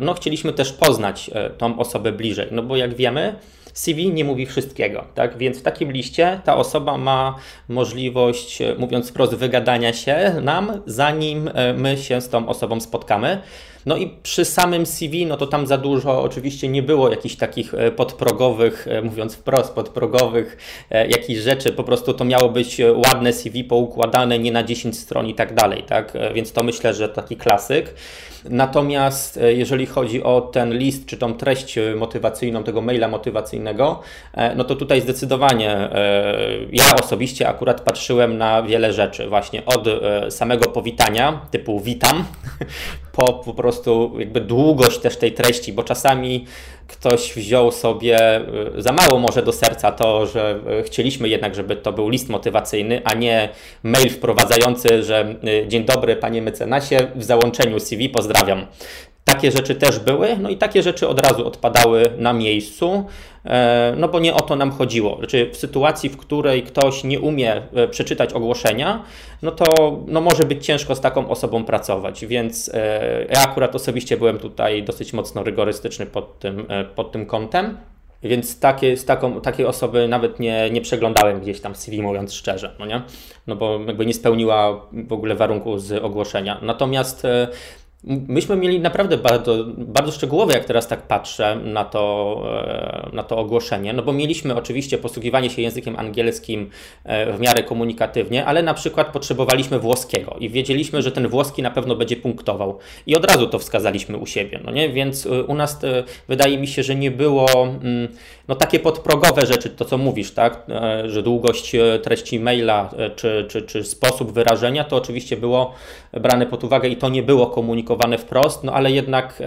no, chcieliśmy też poznać tą osobę bliżej. No bo jak wiemy, CV nie mówi wszystkiego, tak? Więc w takim liście ta osoba ma możliwość, e, mówiąc wprost, wygadania się nam, zanim e, my się z tą osobą spotkamy. No i przy samym CV, no to tam za dużo oczywiście nie było jakichś takich e, podprogowych, mówiąc wprost, podprogowych jakichś rzeczy. Po prostu to miało być ładne CV poukładane, nie na 10 stron i tak dalej, tak? Więc to myślę, że taki klasyk. Natomiast e, jeżeli chodzi o ten list, czy tą treść e, motywacyjną, tego maila motywacyjnego, e, no to tutaj zdecydowanie ja osobiście akurat patrzyłem na wiele rzeczy, właśnie od samego powitania, typu witam, po po prostu jakby długość też tej treści, bo czasami ktoś wziął sobie y, za mało może do serca to, że y, chcieliśmy jednak, żeby to był list motywacyjny, a nie mail wprowadzający, że y, dzień dobry panie mecenasie, w załączeniu CV pozdrawiam. Takie rzeczy też były, no i takie rzeczy od razu odpadały na miejscu, e, no bo nie o to nam chodziło. Znaczy w sytuacji, w której ktoś nie umie e, przeczytać ogłoszenia, no to no może być ciężko z taką osobą pracować, więc e, ja akurat osobiście byłem tutaj dosyć mocno rygorystyczny pod tym, pod tym kątem. Więc takie, z taką, takiej osoby nawet nie, nie przeglądałem gdzieś tam CV, mówiąc szczerze, no nie? No bo jakby nie spełniła w ogóle warunków z ogłoszenia. Natomiast Myśmy mieli naprawdę bardzo, bardzo szczegółowe, jak teraz tak patrzę na to, e, na to ogłoszenie, no bo mieliśmy oczywiście posługiwanie się językiem angielskim e, w miarę komunikatywnie, ale na przykład potrzebowaliśmy włoskiego i wiedzieliśmy, że ten włoski na pewno będzie punktował i od razu to wskazaliśmy u siebie, no nie? Więc u nas wydaje mi się, że nie było mm, no takie podprogowe rzeczy, to co mówisz, tak, że długość treści maila czy, czy, czy sposób wyrażenia, to oczywiście było brane pod uwagę i to nie było komunikowane wprost, no ale jednak e,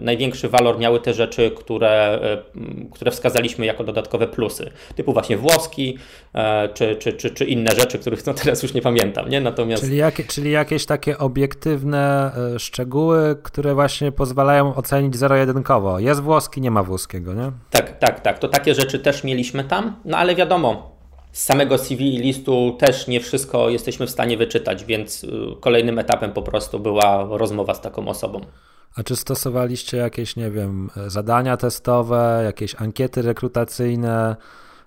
największy walor miały te rzeczy, które, e, które wskazaliśmy jako dodatkowe plusy, typu właśnie włoski, e, czy, czy, czy, czy inne rzeczy, których no teraz już nie pamiętam, nie?
Natomiast... Czyli, jakie, czyli jakieś takie obiektywne e, szczegóły, które właśnie pozwalają ocenić zero-jedynkowo. Jest włoski, nie ma włoskiego, nie?
Tak, tak, tak. To takie rzeczy też mieliśmy tam, no ale wiadomo, z samego CV i listu też nie wszystko jesteśmy w stanie wyczytać, więc y, kolejnym etapem po prostu była rozmowa z taką osobą.
A czy stosowaliście jakieś, nie wiem, zadania testowe, jakieś ankiety rekrutacyjne,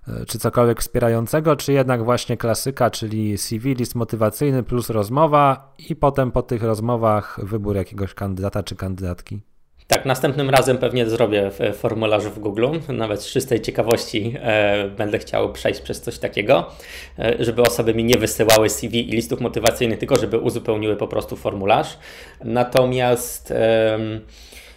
y, czy cokolwiek wspierającego, czy jednak właśnie klasyka, czyli CV, list motywacyjny plus rozmowa i potem po tych rozmowach wybór jakiegoś kandydata czy kandydatki?
Tak, następnym razem pewnie zrobię formularz w Google. Nawet z czystej ciekawości e, będę chciał przejść przez coś takiego, e, żeby osoby mi nie wysyłały CV i listów motywacyjnych, tylko żeby uzupełniły po prostu formularz. Natomiast e,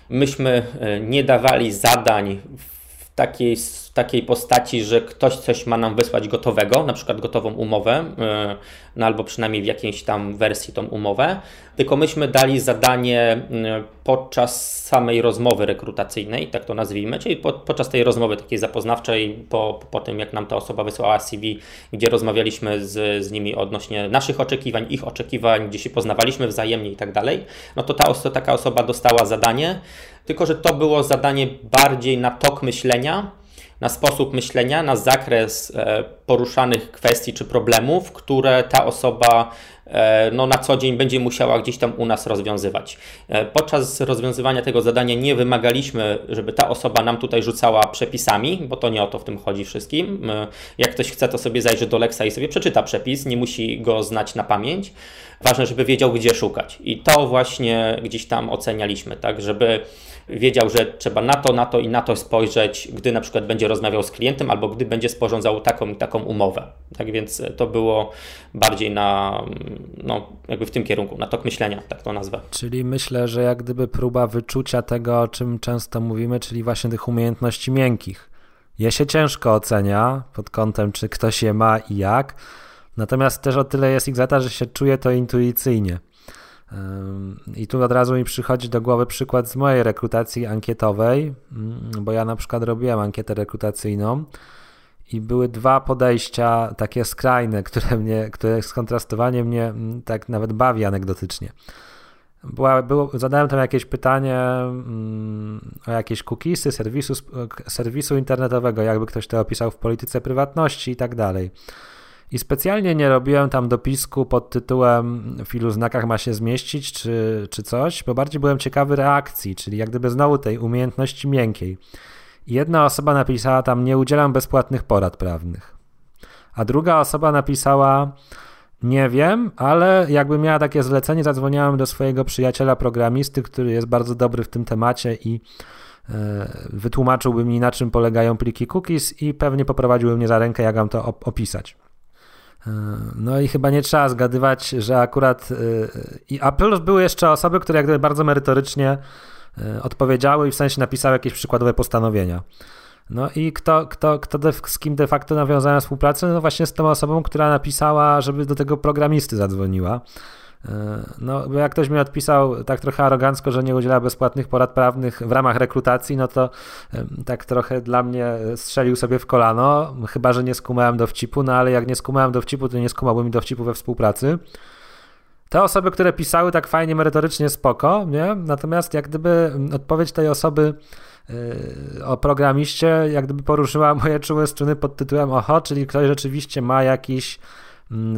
myśmy nie dawali zadań w takiej takiej postaci, że ktoś coś ma nam wysłać gotowego, na przykład gotową umowę, e, no albo przynajmniej w jakiejś tam wersji tą umowę, tylko myśmy dali zadanie e, podczas samej rozmowy rekrutacyjnej, tak to nazwijmy, czyli po, podczas tej rozmowy takiej zapoznawczej, po, po tym jak nam ta osoba wysłała CV, gdzie rozmawialiśmy z, z nimi odnośnie naszych oczekiwań, ich oczekiwań, gdzie się poznawaliśmy wzajemnie i tak dalej, no to ta, to taka osoba dostała zadanie, tylko że to było zadanie bardziej na tok myślenia, na sposób myślenia, na zakres e, poruszanych kwestii czy problemów, które ta osoba e, no, na co dzień będzie musiała gdzieś tam u nas rozwiązywać. E, podczas rozwiązywania tego zadania nie wymagaliśmy, żeby ta osoba nam tutaj rzucała przepisami, bo to nie o to w tym chodzi wszystkim. Jak ktoś chce, to sobie zajrzy do Lexa i sobie przeczyta przepis, nie musi go znać na pamięć. Ważne, żeby wiedział, gdzie szukać. I to właśnie gdzieś tam ocenialiśmy, tak, żeby wiedział, że trzeba na to, na to i na to spojrzeć, gdy na przykład będzie rozmawiał z klientem albo gdy będzie sporządzał taką i taką umowę. Tak więc to było bardziej na, no, jakby w tym kierunku, na tok myślenia, tak to nazwę.
Czyli myślę, że jak gdyby próba wyczucia tego, o czym często mówimy, czyli właśnie tych umiejętności miękkich. Je się ciężko ocenia pod kątem, czy ktoś je ma i jak, natomiast też o tyle jest zata, że się czuje to intuicyjnie. I tu od razu mi przychodzi do głowy przykład z mojej rekrutacji ankietowej, mm, bo ja na przykład robiłem ankietę rekrutacyjną i były dwa podejścia takie skrajne, które mnie, które skontrastowanie mnie mm, tak nawet bawi anegdotycznie. Była, było, zadałem tam jakieś pytanie mm, o jakieś cookiesy serwisu, serwisu internetowego, jakby ktoś to opisał w polityce prywatności i tak dalej. I specjalnie nie robiłem tam dopisku pod tytułem w ilu znakach ma się zmieścić, czy, czy coś, bo bardziej byłem ciekawy reakcji, czyli jak gdyby znowu tej umiejętności miękkiej. Jedna osoba napisała tam: Nie udzielam bezpłatnych porad prawnych. A druga osoba napisała: Nie wiem, ale jakby miała takie zlecenie, zadzwoniałem do swojego przyjaciela programisty, który jest bardzo dobry w tym temacie i e, wytłumaczyłby mi, na czym polegają pliki cookies i pewnie poprowadziłby mnie za rękę, jak mam to opisać. E, no i chyba nie trzeba zgadywać, że akurat. E, a plus były jeszcze osoby, które jak gdyby bardzo merytorycznie e, odpowiedziały i w sensie napisały jakieś przykładowe postanowienia. No i kto, kto, kto de, z kim de facto nawiązałem współpracę? No właśnie z tą osobą, która napisała, żeby do tego programisty zadzwoniła. E, no, bo jak ktoś mi odpisał tak trochę arogancko, że nie udziela bezpłatnych porad prawnych w ramach rekrutacji, no to tak trochę dla mnie strzelił sobie w kolano, chyba, że nie skumałem dowcipu, no ale jak nie skumałem dowcipu, to nie skumałbym mi dowcipu we współpracy. Te osoby, które pisały tak fajnie, merytorycznie, spoko, nie? Natomiast jak gdyby odpowiedź tej osoby e, o programiście, jak gdyby poruszyła moje czułe struny pod tytułem oho, czyli ktoś rzeczywiście ma jakiś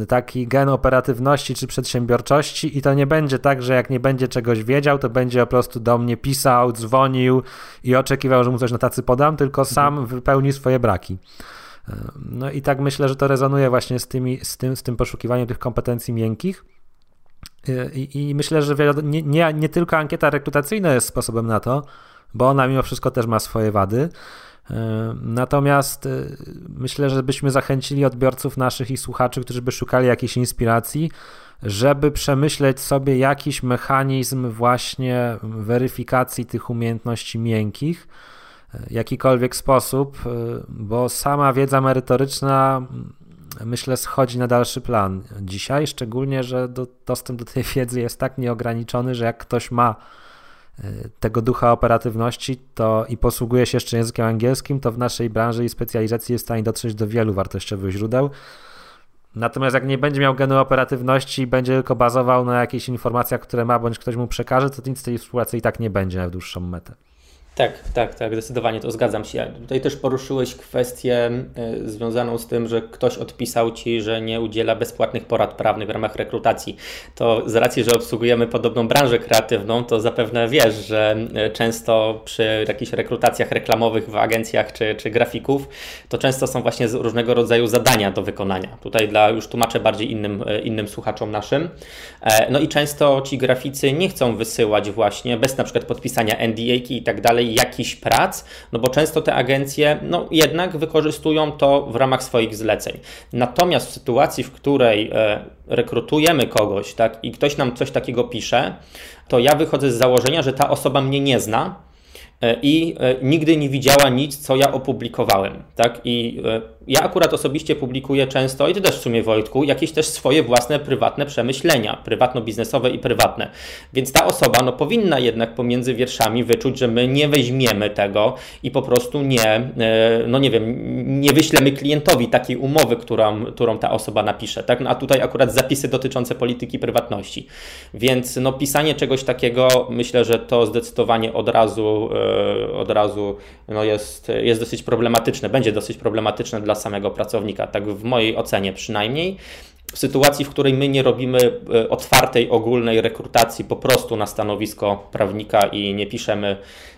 taki gen operatywności czy przedsiębiorczości i to nie będzie tak, że jak nie będzie czegoś wiedział, to będzie po prostu do mnie pisał, dzwonił i oczekiwał, że mu coś na tacy podam, tylko mhm. sam wypełni swoje braki. No i tak myślę, że to rezonuje właśnie z, tymi, z, tym, z tym poszukiwaniem tych kompetencji miękkich. I, I, myślę, że nie, nie, nie tylko ankieta rekrutacyjna jest sposobem na to, bo ona mimo wszystko też ma swoje wady. Natomiast myślę, że byśmy zachęcili odbiorców naszych i słuchaczy, którzy by szukali jakiejś inspiracji, żeby przemyśleć sobie jakiś mechanizm właśnie weryfikacji tych umiejętności miękkich, jakikolwiek sposób, bo sama wiedza merytoryczna myślę schodzi na dalszy plan. Dzisiaj, szczególnie, że do, dostęp do tej wiedzy jest tak nieograniczony, że jak ktoś ma e, tego ducha operatywności to i posługuje się jeszcze językiem angielskim, to w naszej branży i specjalizacji jest w stanie dotrzeć do wielu wartościowych źródeł. Natomiast jak nie będzie miał genu operatywności i będzie tylko bazował na jakichś informacjach, które ma, bądź ktoś mu przekaże, to nic z tej współpracy i tak nie będzie na dłuższą metę.
Tak, tak, tak, zdecydowanie to zgadzam się. Tutaj też poruszyłeś kwestię y, związaną z tym, że ktoś odpisał ci, że nie udziela bezpłatnych porad prawnych w ramach rekrutacji. To z racji, że obsługujemy podobną branżę kreatywną, to zapewne wiesz, że y, często przy jakichś rekrutacjach reklamowych w agencjach czy, czy grafików, to często są właśnie różnego rodzaju zadania do wykonania. Tutaj dla już tłumaczę bardziej innym, y, innym słuchaczom naszym. E, no i często ci graficy nie chcą wysyłać właśnie bez na przykład podpisania NDA-ki i tak dalej jakichś prac, no bo często te agencje no jednak wykorzystują to w ramach swoich zleceń. Natomiast w sytuacji, w której e, rekrutujemy kogoś tak, i ktoś nam coś takiego pisze, to ja wychodzę z założenia, że ta osoba mnie nie zna, e, i e, nigdy nie widziała nic, co ja opublikowałem. Tak? I ja akurat osobiście publikuję często, i ty też w sumie Wojtku, jakieś też swoje własne prywatne przemyślenia, prywatno-biznesowe i prywatne. Więc ta osoba no, powinna jednak pomiędzy wierszami wyczuć, że my nie weźmiemy tego i po prostu nie, e, no nie wiem, nie wyślemy klientowi takiej umowy, którą, którą ta osoba napisze. Tak? No, a tutaj akurat zapisy dotyczące polityki prywatności. Więc no, pisanie czegoś takiego, myślę, że to zdecydowanie od razu, e, od razu no, jest, jest dosyć problematyczne, będzie dosyć problematyczne dla samego pracownika, tak w mojej ocenie przynajmniej. W sytuacji, w której my nie robimy e, otwartej, ogólnej rekrutacji po prostu na stanowisko prawnika i nie piszemy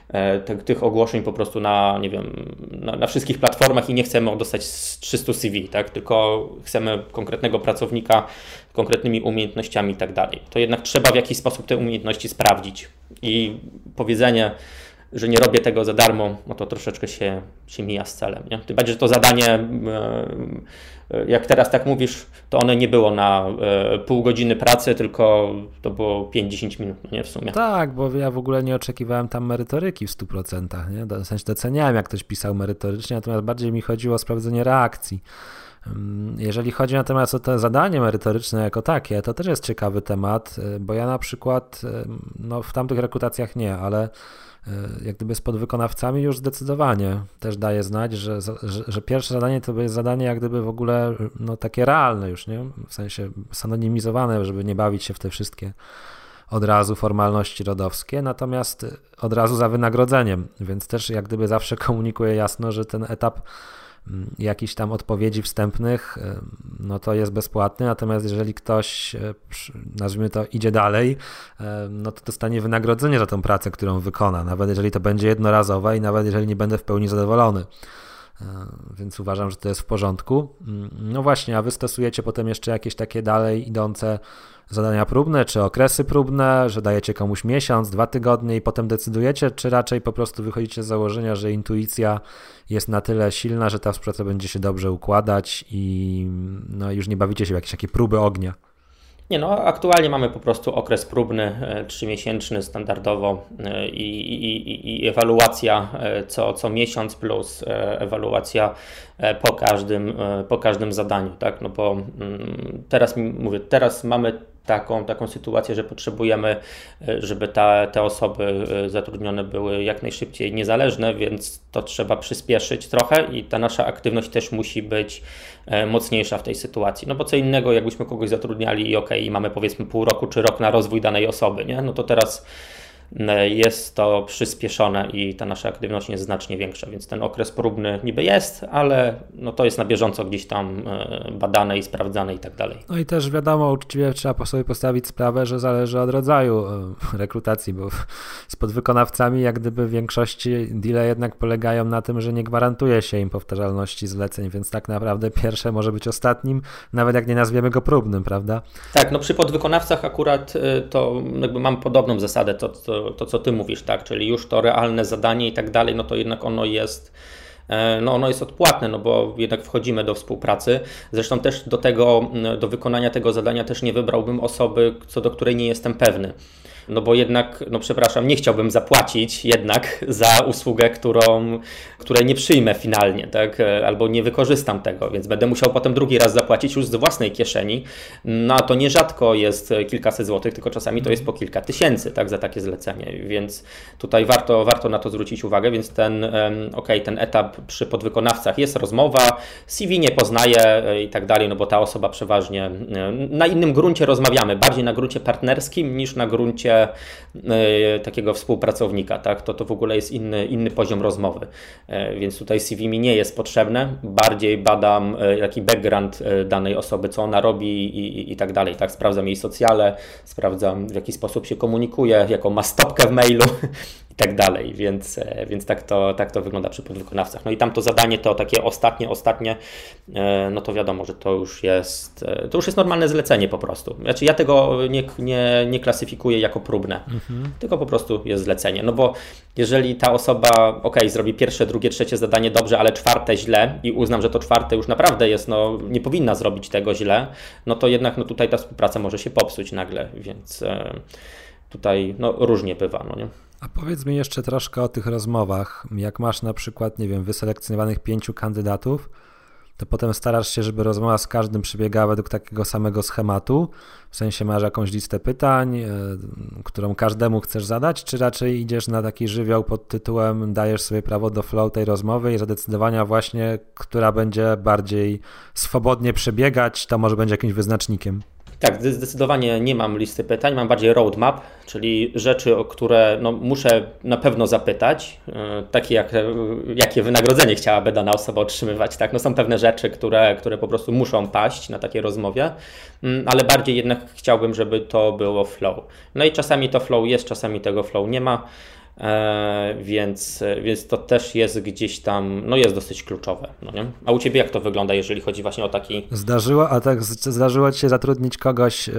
e, tych ogłoszeń po prostu na, nie wiem, na, na, wszystkich platformach i nie chcemy dostać 300 CV, tak? tylko chcemy konkretnego pracownika z konkretnymi umiejętnościami i tak dalej. To jednak trzeba w jakiś sposób te umiejętności sprawdzić. I powiedzenie, że nie robię tego za darmo, no to troszeczkę się, się mija z celem. Nie? Tym bardziej, że to zadanie, e, e, jak teraz tak mówisz, to one nie było na e, pół godziny pracy, tylko to było 5-10 minut, no nie w sumie.
Tak, bo ja w ogóle nie oczekiwałem tam merytoryki w 100%. Nie? W sensie doceniałem, jak ktoś pisał merytorycznie, natomiast bardziej mi chodziło o sprawdzenie reakcji. Mm, jeżeli chodzi natomiast o to zadanie merytoryczne jako takie, to też jest ciekawy temat, bo ja na przykład no, w tamtych rekrutacjach nie, ale jak gdyby z podwykonawcami już zdecydowanie też daje znać, że, że, że, pierwsze zadanie to jest zadanie jak gdyby w ogóle no, takie realne już, nie? W sensie sanonimizowane, żeby nie bawić się w te wszystkie od razu formalności rodowskie, natomiast od razu za wynagrodzeniem, więc też jak gdyby zawsze komunikuję jasno, że ten etap jakichś tam odpowiedzi wstępnych, e, no to jest bezpłatny, natomiast jeżeli ktoś, e, nazwijmy to, idzie dalej, e, no to dostanie wynagrodzenie za tą pracę, którą wykona, nawet jeżeli to będzie jednorazowe i nawet jeżeli nie będę w pełni zadowolony. Więc uważam, że to jest w porządku. Mm, no właśnie, a wy stosujecie potem jeszcze jakieś takie dalej idące zadania próbne, czy okresy próbne, że dajecie komuś miesiąc, dwa tygodnie i potem decydujecie, czy raczej po prostu wychodzicie z założenia, że intuicja jest na tyle silna, że ta współpraca będzie się dobrze układać i no, już nie bawicie się w jakieś takie próby ognia?
Nie no, aktualnie mamy po prostu okres próbny, e, trzymiesięczny standardowo e, i, i, i, ewaluacja e, co, co miesiąc plus ewaluacja po każdym, po każdym zadaniu, tak? No bo mm, teraz mówię, teraz mamy taką, taką sytuację, że potrzebujemy, e, żeby ta, te osoby e, zatrudnione były jak najszybciej niezależne, więc to trzeba przyspieszyć trochę i ta nasza aktywność też musi być e, mocniejsza w tej sytuacji. No bo co innego, jakbyśmy kogoś zatrudniali i ok, i mamy powiedzmy pół roku czy rok na rozwój danej osoby, nie? no to teraz jest to przyspieszone i ta nasza aktywność jest znacznie większa, więc ten okres próbny niby jest, ale no to jest na bieżąco gdzieś tam e, badane i sprawdzane i tak dalej.
No i też wiadomo, uczciwie trzeba sobie postawić sprawę, że zależy od rodzaju e, rekrutacji, bo z podwykonawcami jak gdyby w większości deale jednak polegają na tym, że nie gwarantuje się im powtarzalności zleceń, więc tak naprawdę pierwsze może być ostatnim, nawet jak nie nazwiemy go próbnym, prawda?
Tak, no przy podwykonawcach akurat e, to jakby mam podobną zasadę, to, to to, co ty mówisz, tak, czyli już to realne zadanie i tak dalej, no to jednak ono jest e, no ono jest odpłatne, no bo jednak wchodzimy do współpracy. Zresztą też do tego, do wykonania tego zadania też nie wybrałbym osoby, co do której nie jestem pewny no bo jednak, no przepraszam, nie chciałbym zapłacić jednak za usługę, którą, której nie przyjmę finalnie, tak, albo nie wykorzystam tego, więc będę musiał potem drugi raz zapłacić już z własnej kieszeni, no a to nierzadko jest kilkaset złotych, tylko czasami to jest po kilka tysięcy, tak, za takie zlecenie, więc tutaj warto, warto na to zwrócić uwagę, więc ten, ok, ten etap przy podwykonawcach jest rozmowa, CV nie poznaje e, i tak dalej, no bo ta osoba przeważnie e, na innym gruncie rozmawiamy, bardziej na gruncie partnerskim niż na gruncie E, takiego współpracownika, tak? to to w ogóle jest inny, inny poziom rozmowy. E, więc tutaj CV mi nie jest potrzebne, bardziej badam e, jaki background danej osoby, co ona robi i, i, i tak dalej. Tak? Sprawdzam jej socjale, sprawdzam w jaki sposób się komunikuje, jaką ma stopkę w mailu i tak dalej, więc, e, więc tak, to, tak to wygląda przy podwykonawcach. No i tam to zadanie to takie ostatnie, ostatnie, e, no to wiadomo, że to już jest, e, to już jest normalne zlecenie po prostu. Znaczy ja tego nie, nie, nie klasyfikuję jako próbne, mhm. tylko po prostu jest zlecenie, no bo jeżeli ta osoba, ok, zrobi pierwsze, drugie, trzecie zadanie dobrze, ale czwarte źle i uznam, że to czwarte już naprawdę jest, no nie powinna zrobić tego źle, no to jednak no tutaj ta współpraca może się popsuć nagle, więc tutaj no różnie bywa, no nie?
A powiedz mi jeszcze troszkę o tych rozmowach. Jak masz na przykład, nie wiem, wyselekcjonowanych pięciu kandydatów, to potem starasz się, żeby rozmowa z każdym przebiegała według takiego samego schematu. W sensie masz jakąś listę pytań, yy, którą każdemu chcesz zadać, czy raczej idziesz na taki żywioł pod tytułem dajesz sobie prawo do flow tej rozmowy i zadecydowania właśnie, która będzie bardziej swobodnie przebiegać, to może będzie jakimś wyznacznikiem.
Tak, zdecydowanie nie mam listy pytań, mam bardziej roadmap, czyli rzeczy, o które no, muszę na pewno zapytać, e, takie jak jakie wynagrodzenie chciałaby dana osoba otrzymywać. Tak? No, są pewne rzeczy, które, które po prostu muszą paść na takiej rozmowie, mm, ale bardziej jednak chciałbym, żeby to było flow. No i czasami to flow jest, czasami tego flow nie ma. E, więc, więc to też jest gdzieś tam, no jest dosyć kluczowe. No nie? A u Ciebie jak to wygląda, jeżeli chodzi właśnie o taki...
Zdarzyło, a tak zdarzyło Ci się zatrudnić kogoś, e,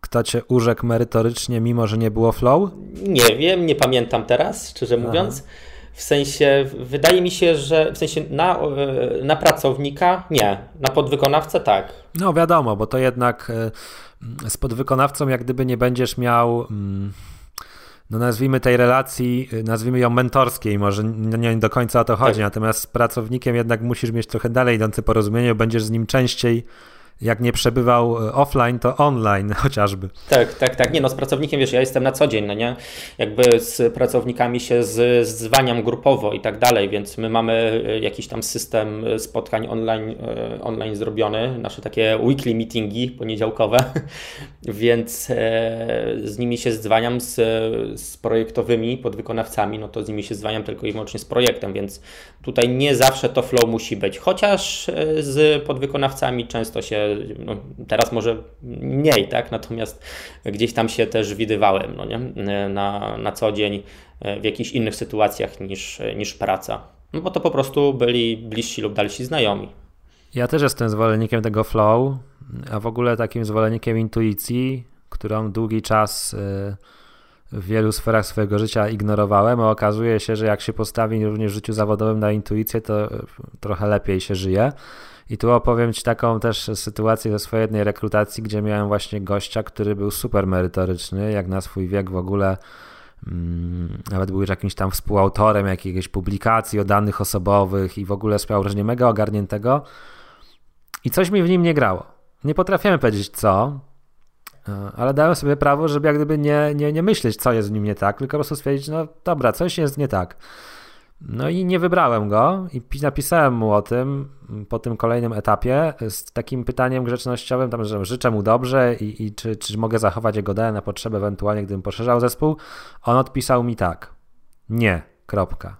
kto Cię urzekł merytorycznie, mimo że nie było flow?
Nie wiem, nie pamiętam teraz, szczerze mówiąc. W sensie, wydaje mi się, że w sensie na, e, na pracownika nie, na podwykonawcę tak.
No wiadomo, bo to jednak z podwykonawcą jak gdyby nie będziesz miał... Mm no nazwijmy tej relacji, y, nazwijmy ją mentorskiej, może nie do końca o to chodzi, tak. natomiast z pracownikiem jednak musisz mieć trochę dalej idące porozumienie, będziesz z nim częściej jak nie przebywał e, offline, to online chociażby.
Tak, tak, tak. Nie no, z pracownikiem, wiesz, ja jestem na co dzień, no nie? Jakby z pracownikami się z, zwaniam grupowo i tak dalej, więc my mamy e, jakiś tam system e, spotkań online, online zrobiony, nasze takie weekly meetingi poniedziałkowe, więc z nimi się zwaniam z, z projektowymi podwykonawcami, no to z nimi się zwaniam tylko i wyłącznie z projektem, więc tutaj nie zawsze to flow musi być, chociaż z podwykonawcami często się no, teraz może mniej, tak? Natomiast gdzieś tam się też widywałem no nie? Na, na co dzień w jakichś innych sytuacjach niż, niż praca. No bo to po prostu byli bliżsi lub dalsi znajomi.
Ja też jestem zwolennikiem tego flow, a w ogóle takim zwolennikiem intuicji, którą długi czas y, w wielu sferach swojego życia ignorowałem, a okazuje się, że jak się postawi również w życiu zawodowym na intuicję, to trochę lepiej się żyje. I tu opowiem Ci taką też sytuację ze swojej jednej rekrutacji, gdzie miałem właśnie gościa, który był super merytoryczny, jak na swój wiek w ogóle. Mm, nawet był już jakimś tam współautorem jakiejś publikacji o danych osobowych i w ogóle sprawiał wrażenie mega ogarniętego. I coś mi w nim nie grało. Nie potrafiłem powiedzieć co, e, ale dałem sobie prawo, żeby jak gdyby nie, nie, nie myśleć, co jest w nim nie tak, tylko po prostu stwierdzić, no dobra, coś jest nie tak. No i nie wybrałem go i napisałem mu o tym po tym kolejnym etapie z takim pytaniem grzecznościowym, tam, że życzę mu dobrze i, i czy, czy mogę zachować jego DE na potrzeby ewentualnie, gdybym poszerzał zespół. On odpisał mi tak. Nie, kropka.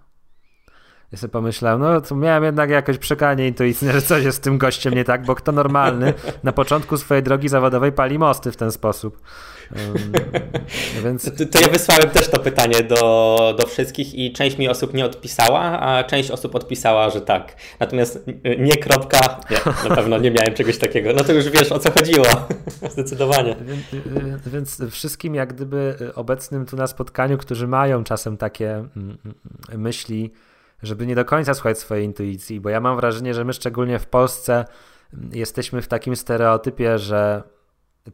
Ja sobie pomyślałem, no to miałem jednak jakoś przekanie intuicyjne, że coś jest z tym gościem nie tak, bo kto normalny na początku swojej drogi zawodowej pali mosty w ten sposób. Um,
więc... to, to, ja wysłałem też to pytanie do, do wszystkich i część mi osób nie odpisała, a część osób odpisała, że tak. Natomiast nie kropka, nie, na pewno nie miałem czegoś takiego. No to już wiesz o co chodziło. Zdecydowanie.
Więc, więc wszystkim jak gdyby obecnym tu na spotkaniu, którzy mają czasem takie mm, mm, myśli, żeby nie do końca słuchać swojej intuicji, bo ja mam wrażenie, że my szczególnie w Polsce jesteśmy w takim stereotypie, że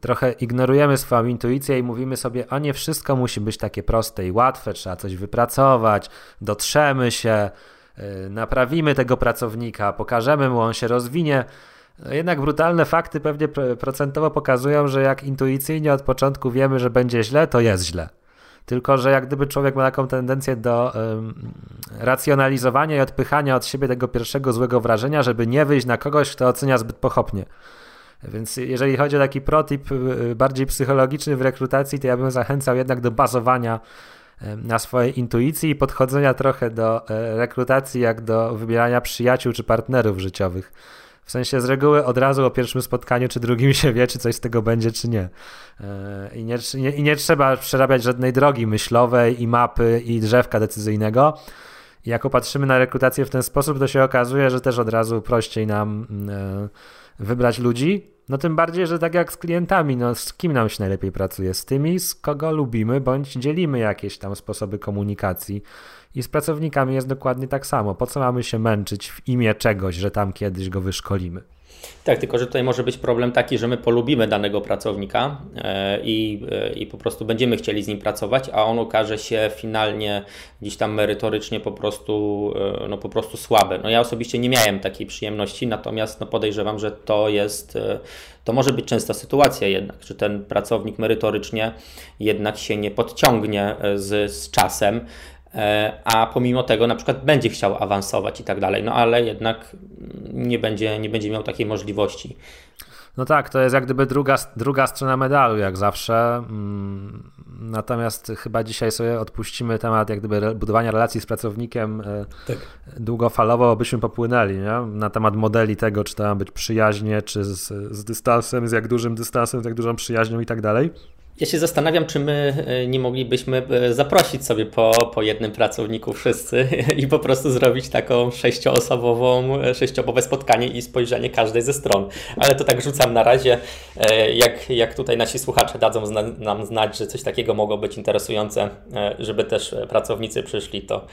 trochę ignorujemy swoją intuicję i mówimy sobie, a nie wszystko musi być takie proste i łatwe, trzeba coś wypracować, dotrzemy się, y, naprawimy tego pracownika, pokażemy mu, on się rozwinie. No jednak brutalne fakty pewnie procentowo pokazują, że jak intuicyjnie od początku wiemy, że będzie źle, to jest źle. Tylko, że jak gdyby człowiek ma taką tendencję do racjonalizowania i odpychania od siebie tego pierwszego złego wrażenia, żeby nie wyjść na kogoś, kto ocenia zbyt pochopnie. Więc jeżeli chodzi o taki protip y, bardziej psychologiczny w rekrutacji, to ja bym zachęcał jednak do bazowania na swojej intuicji i podchodzenia trochę do e, rekrutacji jak do wybierania przyjaciół czy partnerów życiowych. W sensie z reguły od razu o pierwszym spotkaniu czy drugim się wie, czy coś z tego będzie, czy nie. E, I nie, i nie trzeba przerabiać żadnej drogi myślowej i mapy i drzewka decyzyjnego. I jak popatrzymy na rekrutację w ten sposób, to się okazuje, że też od razu prościej nam e, wybrać ludzi. No tym bardziej, że tak jak z klientami, no z kim nam się najlepiej pracuje? Z tymi, z kogo lubimy, bądź dzielimy jakieś tam sposoby komunikacji. I z pracownikami jest dokładnie tak samo. Po co mamy się męczyć w imię czegoś, że tam kiedyś go wyszkolimy?
Tak, tylko że tutaj może być problem taki, że my polubimy danego pracownika e, i, e, i po prostu będziemy chcieli z nim pracować, a on okaże się finalnie gdzieś tam merytorycznie po prostu, e, no po prostu słaby. No ja osobiście nie miałem takiej przyjemności, natomiast no podejrzewam, że to jest, to może być częsta sytuacja jednak, że ten pracownik merytorycznie jednak się nie podciągnie z, z czasem, a pomimo tego na przykład będzie chciał awansować i tak dalej, no ale jednak nie będzie, nie będzie miał takiej możliwości.
No tak, to jest jak gdyby druga, druga strona medalu, jak zawsze. Mm, natomiast chyba dzisiaj sobie odpuścimy temat jak gdyby budowania relacji z pracownikiem e, tak. długofalowo, byśmy popłynęli nie? na temat modeli tego, czy to ma być przyjaźnie, czy z, z dystansem, z jak dużym dystansem, z jak dużą przyjaźnią i tak dalej.
Ja się zastanawiam, czy my e, nie moglibyśmy e, zaprosić sobie po, po jednym pracowniku wszyscy i po prostu zrobić taką sześcioosobową, e, sześcioosobowe spotkanie i spojrzenie każdej ze stron. Ale to tak rzucam na razie. Jak, jak tutaj nasi słuchacze dadzą zna, nam znać, że coś takiego mogło być interesujące, żeby też pracownicy przyszli, to,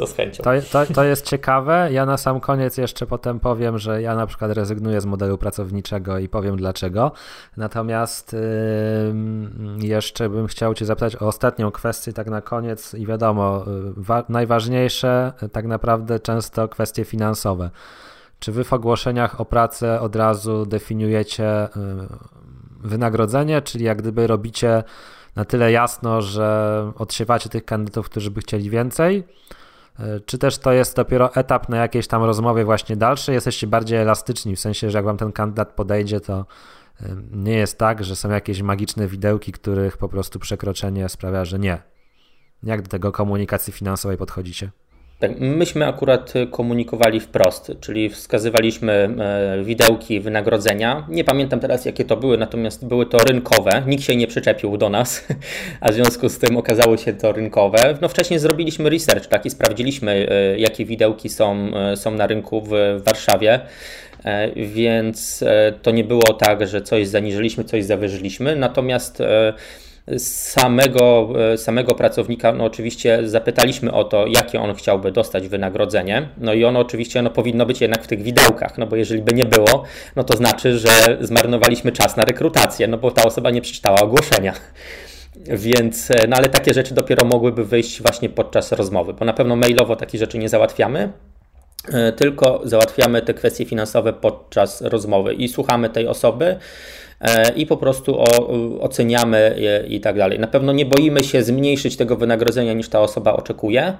to z chęcią.
To, to, to, jest ciekawe. Ja na sam koniec jeszcze potem powiem, że ja na przykład rezygnuję z modelu pracowniczego i powiem dlaczego. Natomiast yy, jeszcze bym chciał Cię zapytać o ostatnią kwestię, tak na koniec. I wiadomo, wa- najważniejsze tak naprawdę często kwestie finansowe. Czy Wy w ogłoszeniach o pracę od razu definiujecie yy, wynagrodzenie, czyli jak gdyby robicie na tyle jasno, że odsiewacie tych kandydatów, którzy by chcieli więcej? E, czy też to jest dopiero etap na jakiejś tam rozmowie właśnie dalszej? Jesteście bardziej elastyczni, w sensie, że jak wam ten kandydat podejdzie, to nie jest tak, że są jakieś magiczne widełki, których po prostu przekroczenie sprawia, że nie. Jak do tego komunikacji finansowej podchodzicie?
Tak, myśmy akurat komunikowali wprost, czyli wskazywaliśmy e, widełki wynagrodzenia. Nie pamiętam teraz, jakie to były, natomiast były to rynkowe. Nikt się nie przyczepił do nas, a w związku z tym okazało się to rynkowe. No wcześniej zrobiliśmy research, tak, i sprawdziliśmy, e, jakie widełki są, e, są na rynku w Warszawie więc to nie było tak, że coś zaniżyliśmy, coś zawyżyliśmy, natomiast samego, e, samego pracownika, no oczywiście zapytaliśmy o to, jakie on chciałby dostać wynagrodzenie. No i ono oczywiście no, powinno być jednak w tych widełkach, no bo jeżeli by nie było, no to znaczy, że zmarnowaliśmy czas na rekrutację, no bo ta osoba nie przeczytała ogłoszenia. Więc, e, no ale takie rzeczy dopiero mogłyby wyjść właśnie podczas rozmowy, bo na pewno mailowo takie rzeczy nie załatwiamy. tylko załatwiamy te kwestie finansowe podczas rozmowy i słuchamy tej osoby i po prostu oceniamy i tak dalej. Na pewno nie boimy się zmniejszyć tego wynagrodzenia niż ta osoba oczekuje,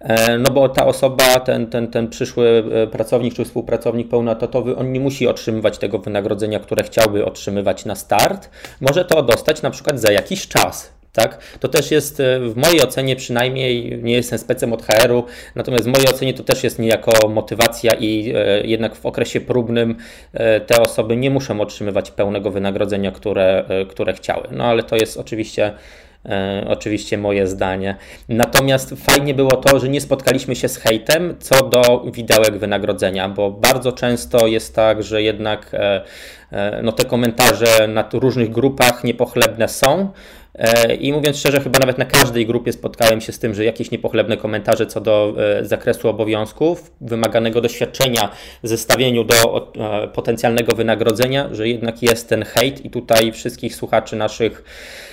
E, no bo ta osoba, ten, ten, ten przyszły e, pracownik czy współpracownik pełnoetatowy, on nie musi otrzymywać tego wynagrodzenia, które chciałby otrzymywać na start. Może to dostać na przykład za jakiś czas. Tak? To też jest e, w mojej ocenie przynajmniej, nie jestem specem od HR-u, natomiast w mojej ocenie to też jest niejako motywacja i jednak w okresie próbnym te osoby nie muszą otrzymywać pełnego wynagrodzenia, które, które chciały. No ale to jest oczywiście E, oczywiście moje zdanie. Natomiast fajnie było to, że nie spotkaliśmy się z hejtem co do widełek wynagrodzenia, bo bardzo często jest tak, że jednak e, e, no, te komentarze na różnych grupach niepochlebne są. I mówiąc szczerze, chyba nawet na każdej grupie spotkałem się z tym, że jakieś niepochlebne komentarze co do zakresu obowiązków, wymaganego doświadczenia zestawieniu do potencjalnego wynagrodzenia, że jednak jest ten hejt i tutaj wszystkich słuchaczy naszych E,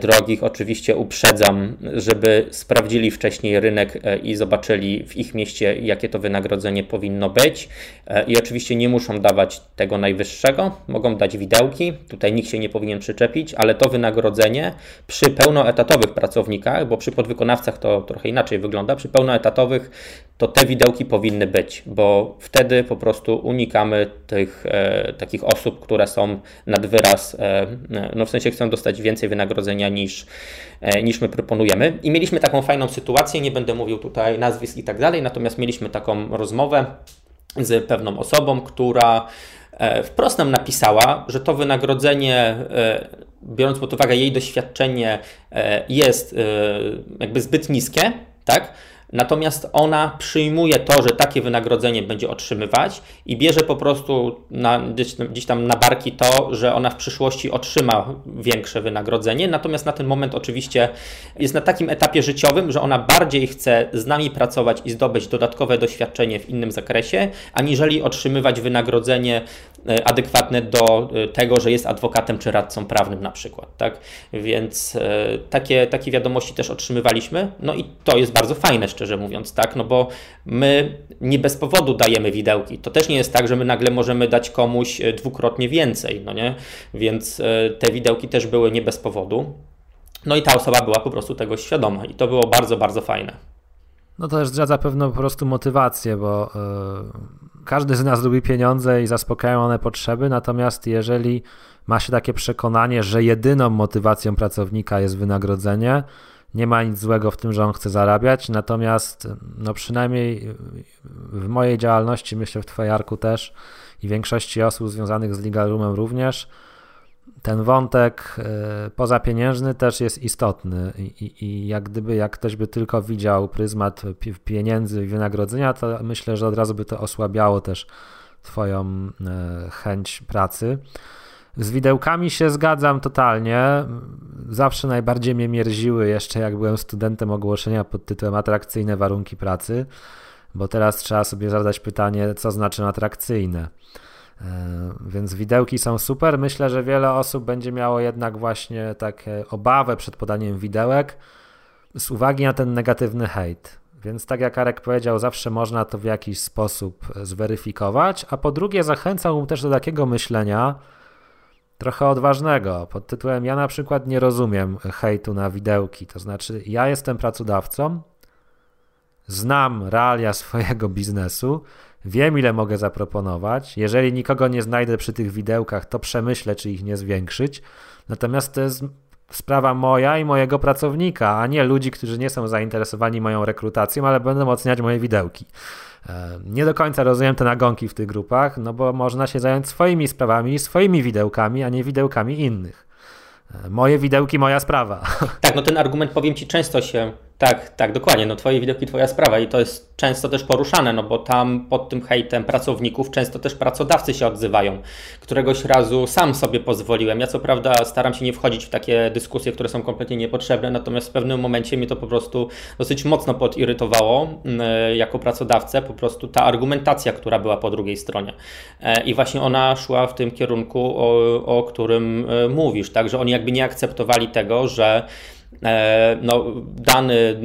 drogich oczywiście uprzedzam, żeby sprawdzili wcześniej rynek e, i zobaczyli w ich mieście, jakie to wynagrodzenie powinno być. E, I oczywiście nie muszą dawać tego najwyższego, mogą dać widełki, tutaj nikt się nie powinien przyczepić, ale to wynagrodzenie przy pełnoetatowych pracownikach, bo przy podwykonawcach to trochę inaczej wygląda, przy pełnoetatowych to te widełki powinny być, bo wtedy po prostu unikamy tych e, takich osób, które są nad wyraz, e, no w sensie chcą dostać więcej wynagrodzenia niż, e, niż my proponujemy. I mieliśmy taką fajną sytuację, nie będę mówił tutaj nazwisk i tak dalej, natomiast mieliśmy taką rozmowę z pewną osobą, która e, wprost nam napisała, że to wynagrodzenie, e, biorąc pod uwagę jej doświadczenie, jest jakby zbyt niskie, tak? Natomiast ona przyjmuje to, że takie wynagrodzenie będzie otrzymywać i bierze po prostu na, gdzieś, tam na barki to, że ona w przyszłości otrzyma większe wynagrodzenie. Natomiast na ten moment oczywiście jest na takim etapie życiowym, że ona bardziej chce z nami pracować i zdobyć dodatkowe doświadczenie w innym zakresie, aniżeli otrzymywać wynagrodzenie adekwatne do e, tego, że jest adwokatem czy radcą prawnym na przykład. Tak? Więc e, takie, takie wiadomości też otrzymywaliśmy. No i to jest bardzo fajne, szczerze mówiąc, tak? No bo my nie bez powodu dajemy widełki. To też nie jest tak, że my nagle możemy dać komuś e, dwukrotnie więcej, no nie? Więc e, te widełki też były nie bez powodu. No i ta osoba była po prostu tego świadoma i to było bardzo, bardzo fajne.
No to też zdradza pewną po prostu motywację, bo yy, każdy z nas lubi pieniądze i zaspokajają one potrzeby, natomiast jeżeli ma się takie przekonanie, że jedyną motywacją pracownika jest wynagrodzenie, nie ma nic złego w tym, że on chce zarabiać, natomiast no przynajmniej w mojej działalności, myślę w Twojej Arku też i większości osób związanych z Legal Roomem również, ten wątek y, pozapieniężny też jest istotny I, i, jak gdyby jak ktoś by tylko widział pryzmat pieniędzy i wynagrodzenia, to myślę, że od razu by to osłabiało też Twoją y, chęć pracy. Z widełkami się zgadzam totalnie. Zawsze najbardziej mnie mierziły jeszcze jak byłem studentem ogłoszenia pod tytułem atrakcyjne warunki pracy, bo teraz trzeba sobie zadać pytanie, co znaczy atrakcyjne. E, więc widełki są super. Myślę, że wiele osób będzie miało jednak właśnie takie obawę przed podaniem widełek z uwagi na ten negatywny hejt. Więc tak jak Arek powiedział, zawsze można to w jakiś sposób zweryfikować. A po drugie, zachęcałbym też do takiego myślenia, trochę odważnego, pod tytułem Ja na przykład nie rozumiem hejtu na widełki. To znaczy, ja jestem pracodawcą, znam realia swojego biznesu, wiem ile mogę zaproponować. Jeżeli nikogo nie znajdę przy tych widełkach, to przemyślę, czy ich nie zwiększyć. Natomiast to jest sprawa moja i mojego pracownika, a nie ludzi, którzy nie są zainteresowani moją rekrutacją, ale będą oceniać moje widełki. E, nie do końca rozumiem te nagonki w tych grupach, no bo można się zająć swoimi sprawami, swoimi widełkami, a nie widełkami innych. E, moje widełki, moja sprawa.
Tak, no ten argument powiem Ci często się tak, tak, dokładnie. No twoje widoki, twoja sprawa i to jest często też poruszane, no bo tam pod tym hejtem pracowników często też pracodawcy się odzywają. Któregoś razu sam sobie pozwoliłem. Ja co prawda staram się nie wchodzić w takie dyskusje, które są kompletnie niepotrzebne, natomiast w pewnym momencie mnie to po prostu dosyć mocno podirytowało mm, jako pracodawcę, po prostu ta argumentacja, która była po drugiej stronie. E, I właśnie ona szła w tym kierunku, o, o którym e, mówisz, tak, że oni jakby nie akceptowali tego, że e, no, dany,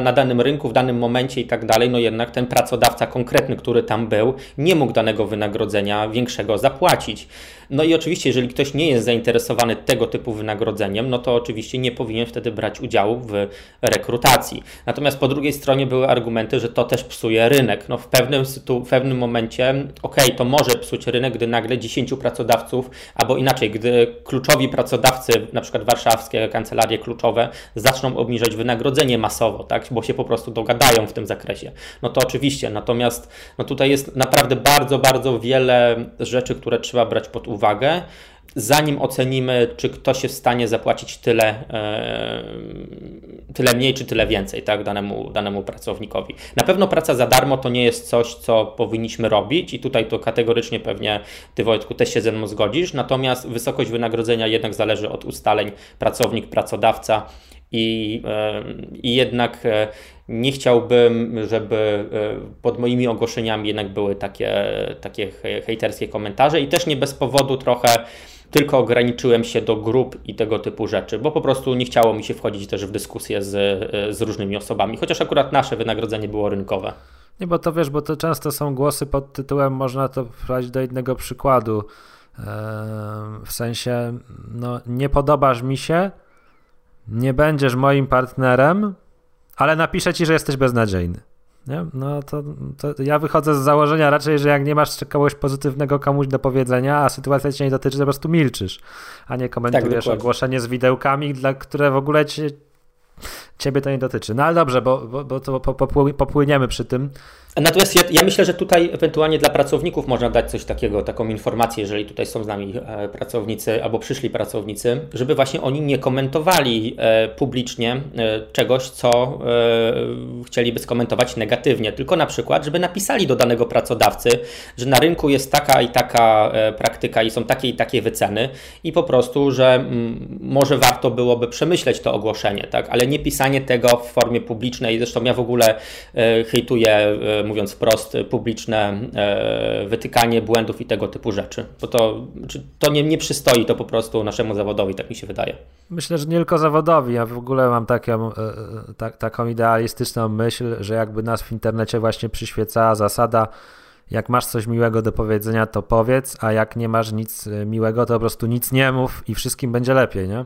na danym rynku, w danym momencie i tak dalej, no jednak ten pracodawca konkretny, który tam był, nie mógł danego wynagrodzenia większego zapłacić. No i oczywiście, jeżeli ktoś nie jest zainteresowany tego typu wynagrodzeniem, no to oczywiście nie powinien wtedy brać udziału w rekrutacji. Natomiast po drugiej stronie były argumenty, że to też psuje rynek. No w pewnym, w pewnym momencie, okay, to może psuć rynek, gdy nagle 10 pracodawców, albo inaczej, gdy kluczowi pracodawcy, na przykład warszawskie kancelarie kluczowe, zaczną obniżać wynagrodzenie masowo, tak, bo się po prostu dogadają w tym zakresie. No to oczywiście, natomiast no tutaj jest naprawdę bardzo, bardzo wiele rzeczy, które trzeba brać pod uwagę uwagę, zanim ocenimy, czy ktoś jest w stanie zapłacić tyle, e, tyle mniej, czy tyle więcej tak, danemu, danemu pracownikowi. Na pewno praca za darmo to nie jest coś, co powinniśmy robić, i tutaj to kategorycznie pewnie Ty, Wojtku, też się ze mną zgodzisz. Natomiast wysokość wynagrodzenia jednak zależy od ustaleń pracownik-pracodawca i, e, i jednak e, nie chciałbym, żeby e, pod moimi ogłoszeniami jednak były takie, takie hejterskie komentarze i też nie bez powodu trochę tylko ograniczyłem się do grup i tego typu rzeczy, bo po prostu nie chciało mi się wchodzić też w dyskusję z, z różnymi osobami, chociaż akurat nasze wynagrodzenie było rynkowe.
Nie, bo to wiesz, bo to często są głosy pod tytułem, można to wprowadzić do jednego przykładu. W sensie, no, nie podobasz mi się, nie będziesz moim partnerem, ale napiszę ci, że jesteś beznadziejny. Nie? No to, to, ja wychodzę z założenia raczej, że jak nie masz kogoś pozytywnego komuś do powiedzenia, a sytuacja cię nie dotyczy, to po prostu milczysz, a nie komentujesz tak, ogłoszenie z widełkami, dla które w ogóle cię, ciebie to nie dotyczy. No ale dobrze, bo, bo, bo to popłyniemy przy tym.
Natomiast ja, ja, myślę, że tutaj ewentualnie dla pracowników można dać coś takiego, taką informację, jeżeli tutaj są z nami e, pracownicy albo przyszli pracownicy, żeby właśnie oni nie komentowali e, publicznie e, czegoś, co chcieliby skomentować negatywnie, tylko na przykład, żeby napisali do danego pracodawcy, że na rynku jest taka i taka praktyka i są takie i takie wyceny i po prostu, że mm, może warto byłoby przemyśleć to ogłoszenie, tak, ale nie pisanie tego w formie publicznej. Zresztą ja w ogóle hejtuję mówiąc wprost, publiczne e, wytykanie błędów i tego typu rzeczy. Bo to, to nie, nie przystoi to po prostu naszemu zawodowi, tak mi się wydaje.
Myślę, że nie tylko zawodowi. Ja w ogóle mam taką, e, e, ta, taką idealistyczną myśl, że jakby nas w internecie właśnie przyświecała zasada, jak masz coś miłego do powiedzenia, to powiedz, a jak nie masz nic miłego, to po prostu nic nie mów i wszystkim będzie lepiej, nie?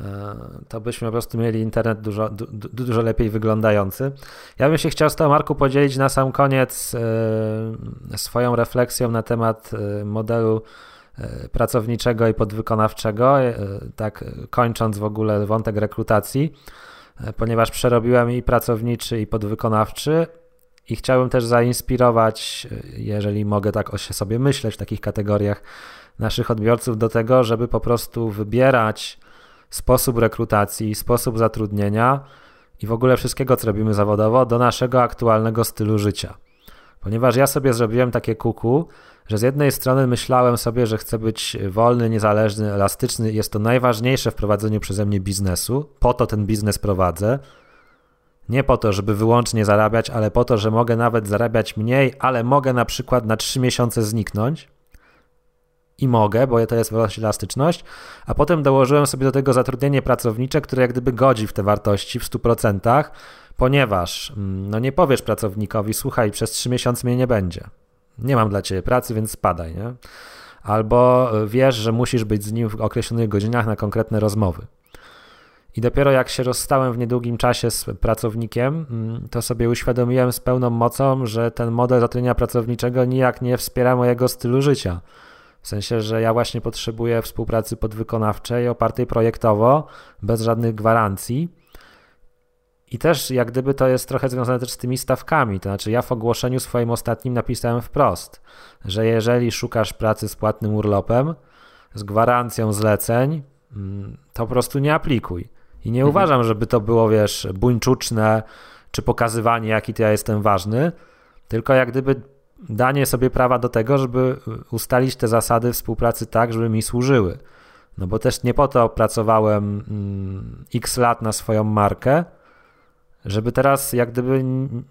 E, to byśmy po prostu mieli internet dużo, du, dużo lepiej wyglądający. Ja bym się chciał z tą Marku podzielić na sam koniec e, swoją refleksją na temat e, modelu pracowniczego i podwykonawczego, tak kończąc w ogóle wątek rekrutacji, ponieważ przerobiłem i pracowniczy i podwykonawczy i chciałbym też zainspirować, jeżeli mogę tak o sobie myśleć w takich kategoriach, naszych odbiorców do tego, żeby po prostu wybierać sposób rekrutacji, sposób zatrudnienia i w ogóle wszystkiego, co robimy zawodowo, do naszego aktualnego stylu życia. Ponieważ ja sobie zrobiłem takie kuku, że z jednej strony myślałem sobie, że chcę być wolny, niezależny, elastyczny, jest to najważniejsze w prowadzeniu przeze mnie biznesu, po to ten biznes prowadzę. Nie po to, żeby wyłącznie zarabiać, ale po to, że mogę nawet zarabiać mniej, ale mogę na przykład na 3 miesiące zniknąć i mogę, bo to jest właśnie elastyczność, a potem dołożyłem sobie do tego zatrudnienie pracownicze, które jak gdyby godzi w te wartości w 100%, ponieważ mm, no nie powiesz pracownikowi, słuchaj, przez 3 miesiące mnie nie będzie. Nie mam dla ciebie pracy, więc spadaj, nie? Albo e, wiesz, że musisz być z nim w określonych godzinach na konkretne rozmowy. I dopiero jak się rozstałem w niedługim czasie z pracownikiem, mm, to sobie uświadomiłem z pełną mocą, że ten model zatrudnienia pracowniczego nijak nie wspiera mojego stylu życia w sensie, że ja właśnie potrzebuję współpracy podwykonawczej opartej projektowo, bez żadnych gwarancji. I też jak gdyby to jest trochę związane też z tymi stawkami. To znaczy, ja w ogłoszeniu swoim ostatnim napisałem wprost, że jeżeli szukasz pracy z płatnym urlopem, z gwarancją zleceń, mm, to po prostu nie aplikuj. I nie mhm. uważam, żeby to było, wiesz, buńczuczne, czy pokazywanie, jaki to ja jestem ważny, tylko jak gdyby danie sobie prawa do tego, żeby ustalić te zasady współpracy tak, żeby mi służyły. No bo też nie po to pracowałem mm, x lat na swoją markę, żeby teraz jak gdyby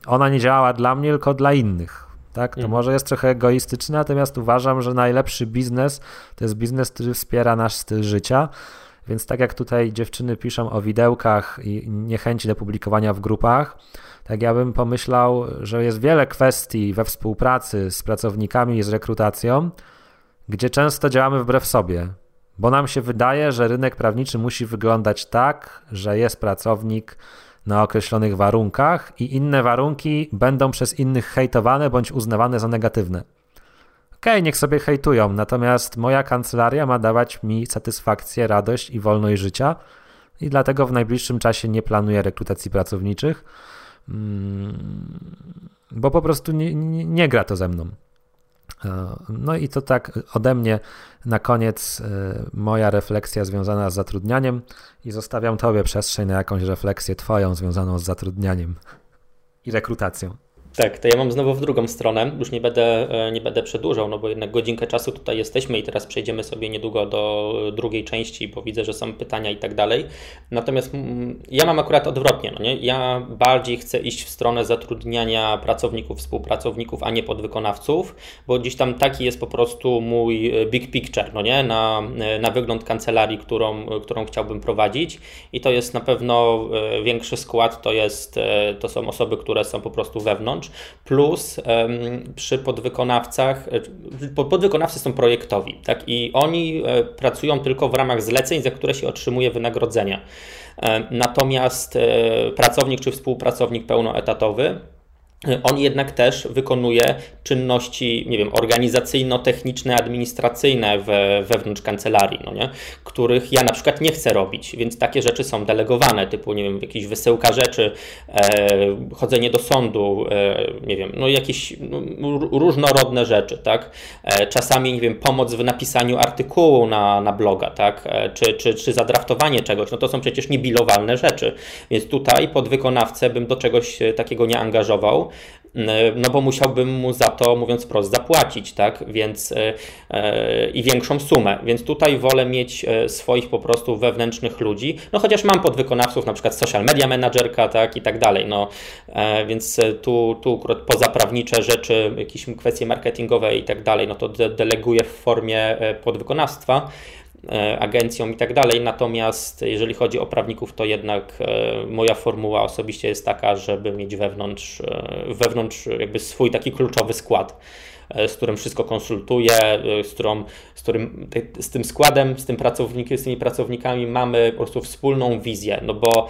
ona nie działała dla mnie, tylko dla innych. Tak? To mhm. może jest trochę egoistyczne, natomiast uważam, że najlepszy biznes to jest biznes, który wspiera nasz styl życia. Więc tak jak tutaj dziewczyny piszą o widełkach i niechęci do publikowania w grupach, tak ja bym pomyślał, że jest wiele kwestii we współpracy z pracownikami i z rekrutacją, gdzie często działamy wbrew sobie, bo nam się wydaje, że rynek prawniczy musi wyglądać tak, że jest pracownik na określonych warunkach i inne warunki będą przez innych hejtowane bądź uznawane za negatywne. Okej, okay, niech sobie hejtują, natomiast moja kancelaria ma dawać mi satysfakcję, radość i wolność życia i dlatego w najbliższym czasie nie planuję rekrutacji pracowniczych, bo po prostu nie, nie, nie gra to ze mną. E, no i to tak ode mnie na koniec e, moja refleksja związana z zatrudnianiem i zostawiam Tobie przestrzeń na jakąś refleksję Twoją związaną z zatrudnianiem i rekrutacją.
Tak, to ja mam znowu w drugą stronę. Już nie będę, e, nie będę przedłużał, no bo jednak godzinkę czasu tutaj jesteśmy i teraz przejdziemy sobie niedługo do drugiej części, bo widzę, że są pytania i tak dalej. Natomiast mm, ja mam akurat odwrotnie. No nie? Ja bardziej chcę iść w stronę zatrudniania pracowników, współpracowników, a nie podwykonawców, bo gdzieś tam taki jest po prostu mój e, big picture no nie? Na, e, na wygląd kancelarii, którą, którą chciałbym prowadzić. I to jest na pewno większy skład, to, jest, to są osoby, które są po prostu wewnątrz plus przy podwykonawcach, e, podwykonawcy są projektowi, tak, i oni e, pracują tylko w ramach zleceń, za które się otrzymuje wynagrodzenia. E, natomiast pracownik czy współpracownik pełnoetatowy on jednak też wykonuje czynności, nie wiem, organizacyjno-techniczne, administracyjne we, wewnątrz kancelarii, no nie? których ja na przykład nie chcę robić, więc takie rzeczy są delegowane, typu, nie wiem, jakieś wysyłka rzeczy, e, chodzenie do sądu, e, nie wiem, no jakieś no, różnorodne rzeczy, tak? E, czasami, nie wiem, pomoc w napisaniu artykułu na, na bloga, tak? E, czy, czy, czy zadraftowanie czegoś, no to są przecież niebilowalne rzeczy, więc tutaj podwykonawcę bym do czegoś takiego nie angażował, no bo musiałbym mu za to, mówiąc wprost, zapłacić, tak, więc e, i większą sumę, więc tutaj wolę mieć e, swoich po prostu wewnętrznych ludzi, no chociaż mam podwykonawców, na przykład social media managerka, tak, i tak dalej, no, więc tu, tu akurat pozaprawnicze rzeczy, jakieś kwestie marketingowe i tak dalej, no to de deleguję w formie podwykonawstwa, E, agencją i tak dalej. Natomiast jeżeli chodzi o prawników, to jednak e, moja formuła osobiście jest taka, żeby mieć wewnątrz, e, wewnątrz jakby swój taki kluczowy skład z którym wszystko konsultuję, z, którą, z, którym, z tym składem, z, tym pracownikiem, z tymi pracownikami mamy po prostu wspólną wizję, no bo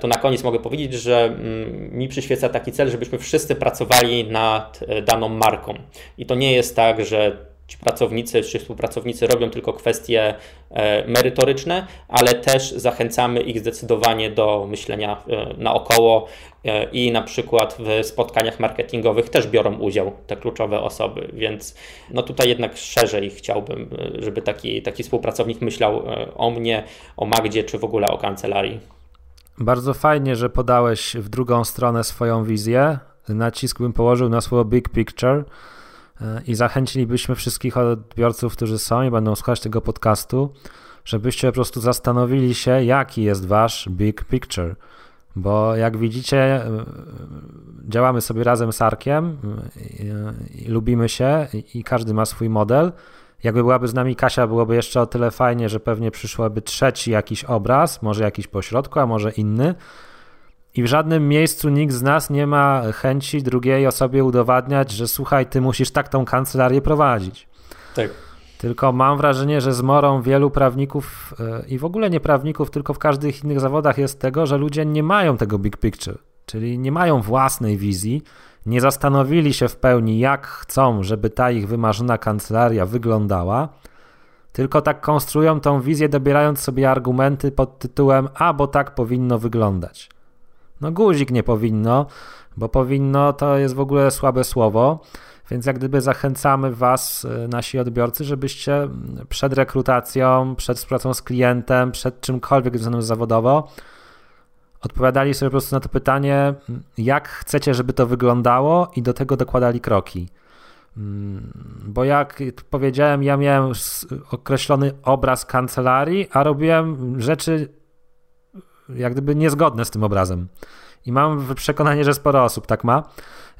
to na koniec mogę powiedzieć, że mm, mi przyświeca taki cel, żebyśmy wszyscy pracowali nad daną marką. I to nie jest tak, że ci pracownicy czy współpracownicy robią tylko kwestie e, merytoryczne, ale też zachęcamy ich zdecydowanie do myślenia e, naokoło e, i na przykład w spotkaniach marketingowych też biorą udział te kluczowe osoby, więc no tutaj jednak szerzej chciałbym, żeby taki, taki współpracownik myślał o mnie, o Magdzie czy w ogóle o kancelarii.
Bardzo fajnie, że podałeś w drugą stronę swoją wizję. Nacisk bym położył na słowo big picture i zachęcilibyśmy wszystkich odbiorców, którzy są i będą słuchać tego podcastu, żebyście po prostu zastanowili się, jaki jest wasz big picture. Bo jak widzicie, działamy sobie razem z Arkiem i, lubimy się i, i każdy ma swój model. Jakby byłaby z nami Kasia, byłoby jeszcze o tyle fajnie, że pewnie przyszłoby trzeci jakiś obraz, może jakiś pośrodku, a może inny, i w żadnym miejscu nikt z nas nie ma chęci drugiej osobie udowadniać, że słuchaj, ty musisz tak tą kancelarię prowadzić.
Tak.
Tylko mam wrażenie, że zmorą wielu prawników e, i w ogóle nie prawników, tylko w każdych innych zawodach jest tego, że ludzie nie mają tego big picture, czyli nie mają własnej wizji, nie zastanowili się w pełni, jak chcą, żeby ta ich wymarzona kancelaria wyglądała, tylko tak konstruują tą wizję, dobierając sobie argumenty pod tytułem: A, bo tak powinno wyglądać. No guzik nie powinno, bo powinno to jest w ogóle słabe słowo. Więc jak gdyby zachęcamy Was, y, nasi odbiorcy, żebyście przed rekrutacją, przed współpracą z klientem, przed czymkolwiek związanym zawodowo, odpowiadali sobie po prostu na to pytanie, jak chcecie, żeby to wyglądało i do tego dokładali kroki. Mm, bo jak powiedziałem, ja miałem określony obraz kancelarii, a robiłem rzeczy jak gdyby niezgodne z tym obrazem. I mam przekonanie, że sporo osób tak ma.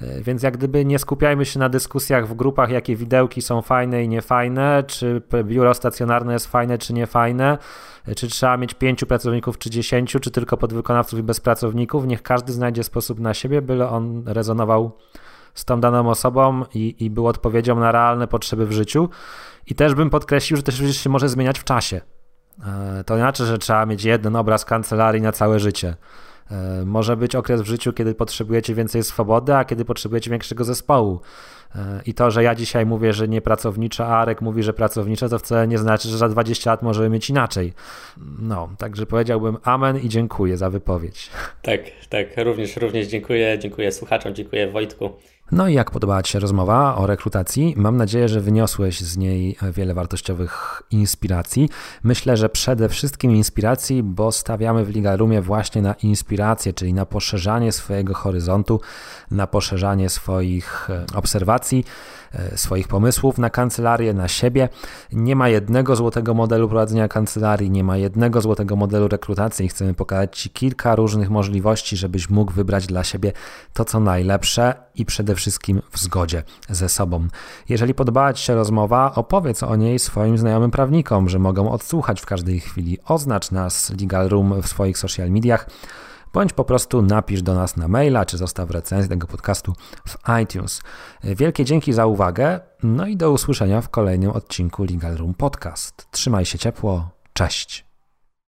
E, więc jak gdyby nie skupiajmy się na dyskusjach w grupach, jakie widełki są fajne i niefajne, czy biuro stacjonarne jest fajne czy niefajne, e, czy trzeba mieć pięciu pracowników czy dziesięciu, czy tylko podwykonawców i bez pracowników. Niech każdy znajdzie sposób na siebie, byle on rezonował z tą daną osobą i, i był odpowiedzią na realne potrzeby w życiu. I też bym podkreślił, że też się może zmieniać w czasie. E, to znaczy, że trzeba mieć jeden obraz kancelarii na całe życie. E, może być okres w życiu, kiedy potrzebujecie więcej swobody, a kiedy potrzebujecie większego zespołu. E, I to, że ja dzisiaj mówię, że nie pracownicze, a Arek mówi, że pracownicze, to wcale nie znaczy, że za 20 lat możemy mieć inaczej. No, także powiedziałbym amen i dziękuję za wypowiedź.
Tak, tak, również, również dziękuję, dziękuję słuchaczom, dziękuję Wojtku.
No i jak podobała Ci się rozmowa o rekrutacji? Mam nadzieję, że wyniosłeś z niej wiele wartościowych inspiracji. Myślę, że przede wszystkim inspiracji, bo stawiamy w Ligarumie właśnie na inspirację, czyli na poszerzanie swojego horyzontu, na poszerzanie swoich e, obserwacji. E, swoich pomysłów na kancelarię, na siebie. Nie ma jednego złotego modelu prowadzenia kancelarii, nie ma jednego złotego modelu rekrutacji. Chcemy pokazać Ci kilka różnych możliwości, żebyś mógł wybrać dla siebie to, co najlepsze i przede wszystkim w zgodzie ze sobą. Jeżeli podobała Ci się rozmowa, opowiedz o niej swoim znajomym prawnikom, że mogą odsłuchać w każdej chwili. Oznacz nas Legal Room w swoich social mediach bądź po prostu napisz do nas na maila, czy zostaw recenzję tego podcastu w iTunes. Wielkie dzięki za uwagę, no i do usłyszenia w kolejnym odcinku Legal Room Podcast. Trzymaj się ciepło, cześć.